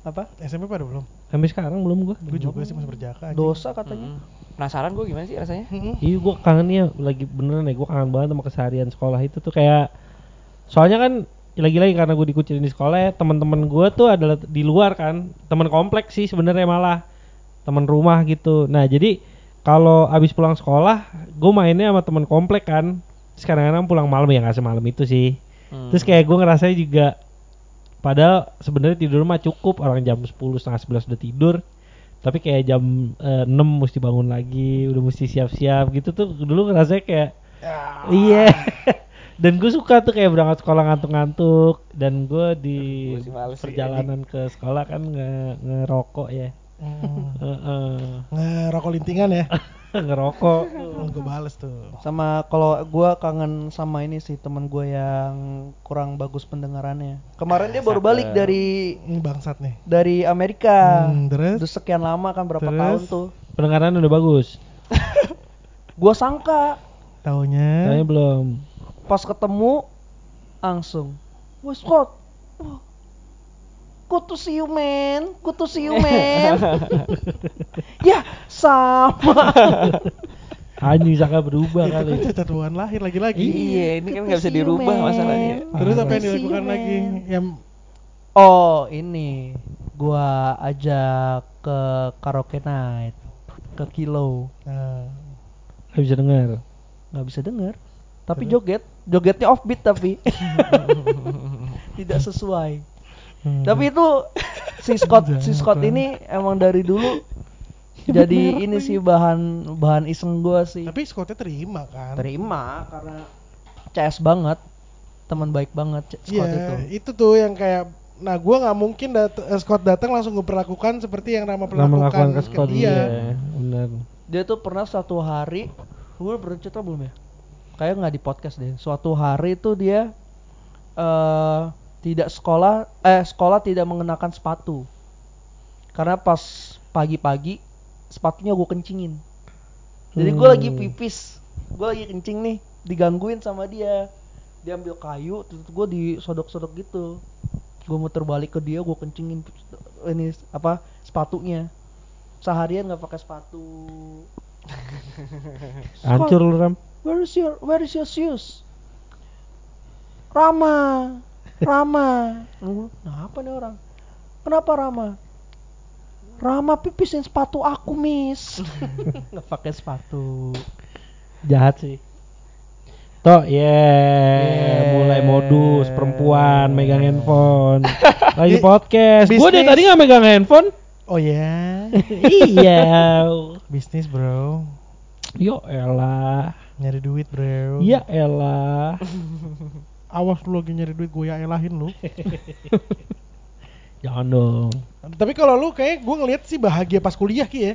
Apa? SMP pada belum? Sampai sekarang belum gue. Gue juga sih masih berjaka aja. Dosa katanya. Mm. Penasaran gue gimana sih rasanya? Mm-mm. Iya gue kangennya lagi beneran ya gue kangen banget sama keseharian sekolah itu tuh kayak soalnya kan lagi-lagi karena gue dikucilin di sekolah ya teman-teman gue tuh adalah di luar kan teman kompleks sih sebenarnya malah teman rumah gitu nah jadi kalau abis pulang sekolah gue mainnya sama teman komplek kan Terus kadang-kadang pulang malam ya nggak semalam itu sih Hmm. terus kayak gue ngerasa juga padahal sebenarnya tidur mah cukup orang jam 10 setengah 11 udah tidur. Tapi kayak jam eh, 6 mesti bangun lagi udah mesti siap-siap gitu tuh dulu ngerasa kayak iya. Dan gue suka tuh kayak berangkat sekolah ngantuk-ngantuk dan gue di sih, perjalanan ke sekolah kan nge ngerokok ya Hmm. Heeh. Ngerokok lintingan ya. ngerokok gue bales tuh. Sama kalau gua kangen sama ini sih teman gua yang kurang bagus pendengarannya. Kemarin dia baru balik dari Ini bangsat nih. dari Amerika. Hmm, terus? Udah sekian lama kan berapa Terus? tahun tuh. Pendengaran udah bagus. Gua sangka Taunya Tanya belum. pas ketemu langsung, "Wah, Scott. Wah, To see you, man." ya, sama. Anjing Saka berubah itu kali. kan catatan lahir lagi-lagi. Iya, ini kan nggak bisa dirubah man. masalahnya. Terus apa yang dilakukan man. lagi? Yang Oh, ini gua ajak ke karaoke night ke Kilo. nah, Gak bisa dengar. nggak bisa denger tapi Terus? joget jogetnya offbeat tapi tidak sesuai hmm. tapi itu si Scott si Scott ini emang dari dulu jadi ini sih bahan bahan iseng gua sih tapi Scottnya terima kan? terima karena CS banget teman baik banget Scott Iya, itu itu tuh yang kayak Nah, gua nggak mungkin dat eh, Scott datang langsung gue perlakukan seperti yang Rama Lama perlakukan ke Scott. dia. Iya, benar. dia tuh pernah suatu hari gue pernah cerita belum ya kayak nggak di podcast deh suatu hari tuh dia eh tidak sekolah eh sekolah tidak mengenakan sepatu. Karena pas pagi-pagi sepatunya gue kencingin. Jadi gue lagi Hmm. pipis. Gue lagi kencing nih digangguin sama dia. Dia ambil kayu terus gue disodok-sodok gitu. Gue muter balik ke dia gue kencingin ini apa sepatunya. Seharian nggak pakai sepatu. Hancur lu Ram. Where is your Where is your shoes? Rama, Rama. Lu, Kenapa nih orang? Kenapa Rama? Rama pipisin sepatu aku, Miss. Nggak pakai sepatu. Jahat sih. Toh, yeah, Yeah. mulai modus perempuan megang handphone. Lagi podcast. Gue dari tadi nggak megang handphone. Oh ya, iya. bisnis bro, Yo elah. nyari duit bro. Ya elah. Awas lu lagi nyari duit gue ya elahin lu. Jangan dong. Tapi kalau lu kayak gue ngeliat sih bahagia pas kuliah ki ya.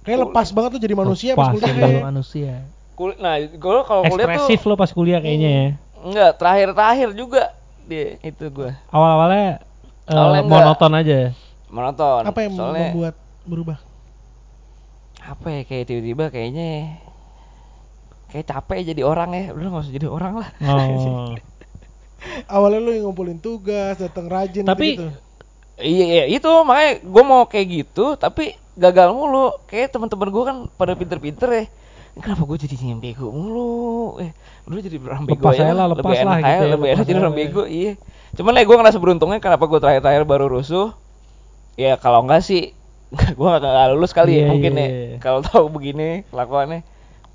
Kayak lepas banget tuh jadi manusia pas Lepas, kuliah iya. kayak. Kalau manusia. Kul- nah, gue kalau kuliah Ekspresif tuh lo pas kuliah kayaknya ya. enggak terakhir-terakhir juga dia itu gue Awal-awalnya eh, Awalnya enggak. monoton aja. monoton. Apa yang Soalnya membuat berubah? apa ya kayak tiba-tiba kayaknya kayak capek jadi orang ya udah nggak usah jadi orang lah Oh. Awalnya lu yang ngumpulin tugas, datang rajin Tapi- gitu. iya iya itu makanya gue mau kayak gitu tapi gagal mulu. Kayak teman-teman gue kan pada pinter-pinter ya. Kenapa gue jadi yang bego mulu? Eh dulu jadi orang bego Lepas aja lah, lepas lebih lah enak gitu ya, lebih enak jadi orang ya. bego iya. Cuman lah gue ngerasa beruntungnya kenapa gue terakhir-terakhir baru rusuh. Ya kalau enggak sih gue gak, gak lulus kali Iya, ya mungkin iya, ya. iya. kalau tahu begini kelakuannya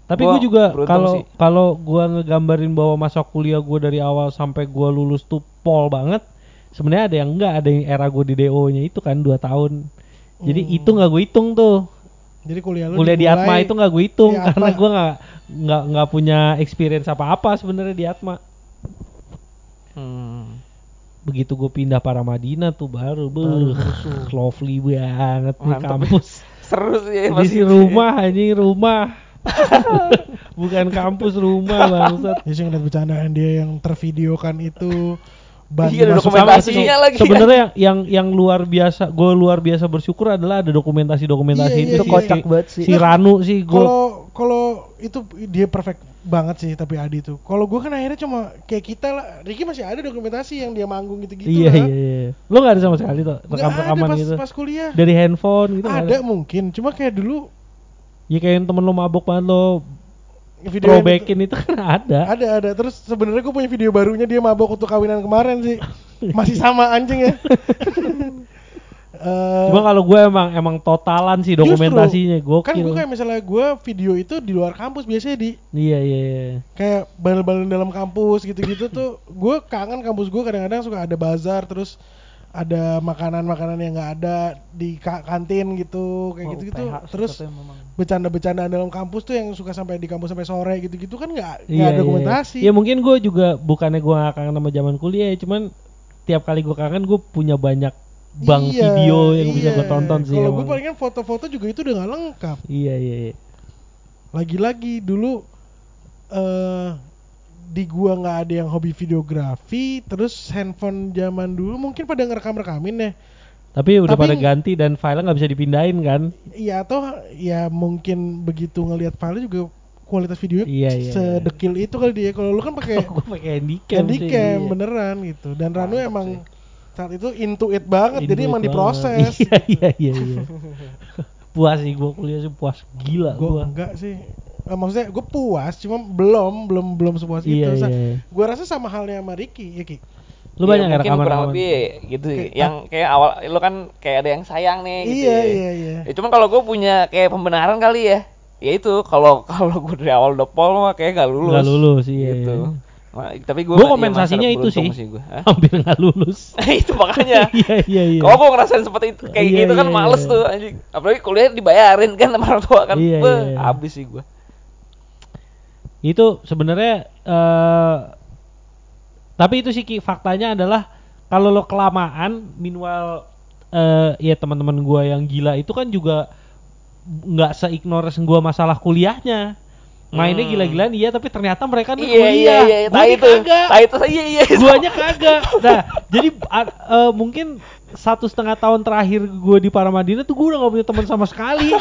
Tapi Gua gue juga kalau kalau gue ngegambarin bahwa masa kuliah gue dari awal sampai gue lulus tuh pol banget. Sebenarnya ada yang enggak, ada yang era gue di DO-nya itu kan 2 tahun. Jadi Hmm. itu nggak gue hitung tuh. Jadi kuliah lu Kuliah di Atma itu nggak gue hitung di karena gue nggak nggak nggak punya experience apa-apa sebenarnya di Atma. hmm. Begitu gue pindah para Madinah tuh baru, Baru beuh, lovely banget nih Mantep. kampus. seru sih Di ya. rumah anjing rumah. Bukan kampus rumah bangsat. Ya sih ngeliat bercandaan dia yang tervideokan itu ban Iya, ada dokumentasinya lagi. Sebenarnya yang yang yang luar biasa, gue luar biasa bersyukur adalah ada dokumentasi-dokumentasi Iya, itu iya, Itu si- kocak si, banget sih. si Ranu sih gue Kalau kalau itu dia perfect banget sih tapi Adi tuh. Kalau gue kan akhirnya cuma kayak kita lah. Ricky masih ada dokumentasi yang dia manggung gitu-gitu iya, lah. iya iya lo nggak ada sama sekali tuh Nggak rekam rekaman ada pas, gitu pas kuliah. dari handphone gitu nggak ada mungkin, cuma kayak dulu ya kayak temen lo mabok banget lo video throwbackin itu kan ada Ada ada. Terus sebenarnya gue punya video barunya dia mabok untuk kawinan kemarin sih. Masih sama anjing ya. Eh, cuma kalau gue emang emang totalan sih dokumentasinya justru, kan gue kayak misalnya gue video itu di luar kampus biasanya di iya iya iya. kayak balon-balon dalam kampus gitu-gitu tuh gue kangen kampus gue kadang-kadang suka ada bazar terus ada makanan-makanan yang nggak ada di ka- kantin gitu kayak Wah, gitu-gitu UPH terus bercanda-bercandaan dalam kampus tuh yang suka sampai di kampus sampai sore gitu-gitu kan nggak nggak Iya, ada iya. dokumentasi Ya mungkin gue juga bukannya gue gak kangen sama zaman kuliah ya, cuman tiap kali gue kangen gue punya banyak bank Iya, video yang bisa iya. gue tonton sih. kalau gue palingan foto-foto juga itu udah nggak lengkap Iya iya. iya. lagi-lagi dulu eh di gua nggak ada yang hobi videografi terus handphone zaman dulu mungkin pada ngerekam rekamin ya Tapi udah Tapi- pada ganti dan filenya nggak bisa dipindahin kan? Iya atau ya mungkin begitu ngelihat file juga kualitas videonya Iya, iya, sedekil itu kali dia kalau lu kan pakai gue pakai handycam sih, handycam iya. beneran gitu dan Ranu Mantap emang sih. saat itu into it banget jadi Intuit emang banget. diproses Iya iya iya. iya. puas sih gue kuliah sih puas gila gue gue. enggak sih maksudnya gue puas cuma belum belum belum sepuas Iya, itu iya. gue rasa sama halnya sama Ricky ya Ki Lu Iya, banyak nggak mungkin rekaman kurang lebih gitu Kayak- yang kayak awal lu kan kayak ada yang sayang nih gitu iya ya. iya iya Ya, cuman kalau gue punya kayak pembenaran kali ya. Ya itu kalau kalau gue dari awal udah pol mah kayak gak lulus. Nggak lulus, iya, Gitu. iya. Wah, tapi gue Gue kompensasinya itu sih. Gua. Hah? Hampir nggak lulus. itu makanya. Iya iya iya. Kalau gue ngerasain seperti itu kayak Iya, gitu kan iya, males iya. tuh anjing. Apalagi kuliah dibayarin kan sama orang tua kan. Iya, Beuh, iya, iya. habis sih gue. Itu sebenarnya eh tapi itu sih Ki, faktanya adalah kalau lo kelamaan minimal eh ya teman-teman gua yang gila itu kan juga nggak se-ignores gua masalah kuliahnya mainnya Hmm. gila-gilaan iya tapi ternyata mereka nih Iya iya kuliah iya, Gua itu. kagak itu iya iya. guanya kagak nah jadi a- eh, mungkin satu setengah tahun terakhir gue di Paramadina tuh gue udah gak punya teman sama sekali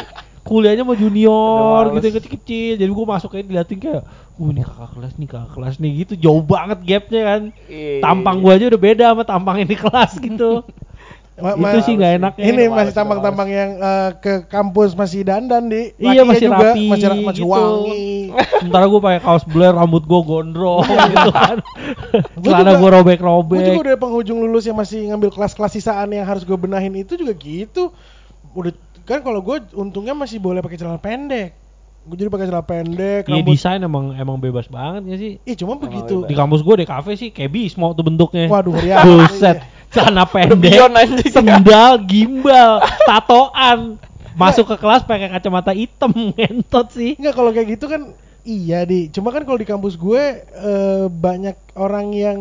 kuliahnya mau junior gitu yang kecil-kecil. Jadi gue masuknya diliatin kayak uh ini kakak kelas nih kakak kelas nih gitu. Jauh banget gapnya kan. Iya, tampang iya. gue aja udah beda sama tampang di kelas gitu. Ma- itu sih nggak enaknya ini masih tampang-tampang yang eh, ke kampus masih dandan di. Iya, masih juga rapi masih, masih gitu. wangi. Sementara gue pakai kaos blur rambut gue gondrong gitu kan. Gua celana gue gue robek-robek. juga udah penghujung lulus yang masih ngambil kelas-kelas sisaan yang harus gue benahin. Itu juga gitu. Udah kan kalau gue untungnya masih boleh pakai celana pendek. Gue jadi pakai celana pendek Iya rambut desain emang emang bebas banget gak sih. Ih cuma begitu. di kampus gue di kafe sih kayak bismo tuh bentuknya. Waduh ya buset celana pendek sendal gimbal tatoan. Masuk ke kelas pakai kacamata hitam ngentot sih. Enggak kalau kayak gitu kan iya di. Cuma kan kalau di kampus gue eh, banyak orang yang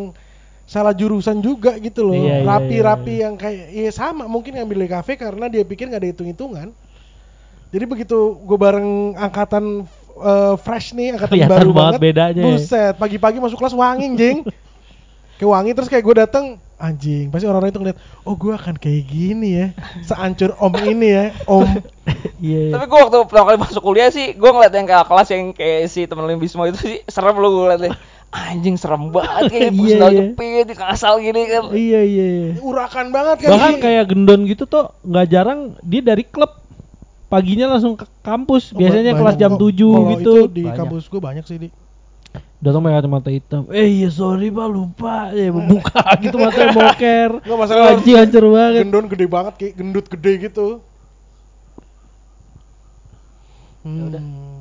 salah jurusan juga gitu loh Iya, iya, rapi-rapi iya. yang kayak ya sama mungkin ngambil di kafe karena dia pikir nggak ada hitung-hitungan jadi begitu gue bareng angkatan eh, fresh nih angkatan Kelihatan baru banget banget bedanya ya. buset pagi-pagi masuk kelas wangi jing kayak wangi terus kayak gue datang anjing pasti orang-orang itu ngeliat oh gue akan kayak gini ya seancur om ini ya om iya Tapi gue waktu pertama kali masuk kuliah sih, gue ngeliat yang kayak kelas yang kayak si temen Lim Bismo itu sih serem lu gue ngeliatnya. Anjing serem banget kayak Iya, sendal iya. jepit, ngasal gini kan. iya iya iya. urakan banget kan bahkan kayak gendon gitu tuh nggak jarang dia dari klub paginya langsung ke kampus Oh, biasanya banyak kelas jam kok. 7 Kalau gitu itu di Banyak. kampus gue banyak sih di datang pakai kacamata hitam eh iya sorry pak lupa ya buka gitu matanya boker Nggak masalah. anjing hancur banget gendon gede banget kayak gendut gede gitu Hmm.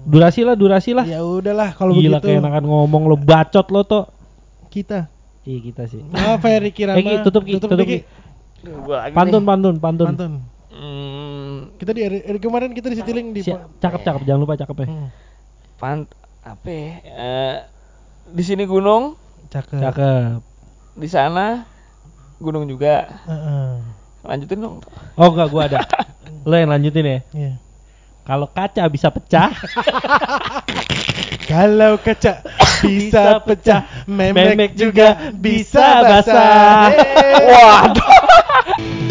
Durasi lah durasi lah Ya udahlah kalau gila begitu kayak enakan ngomong lo bacot lo tuh kita. iya kita sih Maaf ya Ricky Rama. Eh, tutup, Ki, tutup, Ki. Pantun pantun pantun, Pantun. Hmm, Kita di hari, hari kemarin kita di Citiling di cakep cakep jangan lupa cakep ya Hmm, pant apa ya? Eh, di sini gunung, cakep. cakep di sana gunung juga. Heeh. Lanjutin dong. oh enggak gua ada lo yang lanjutin ya Iya. Kalau kaca bisa pecah Kalau kaca bisa pecah, memek, Memek juga bisa basah. Yeay. Waduh.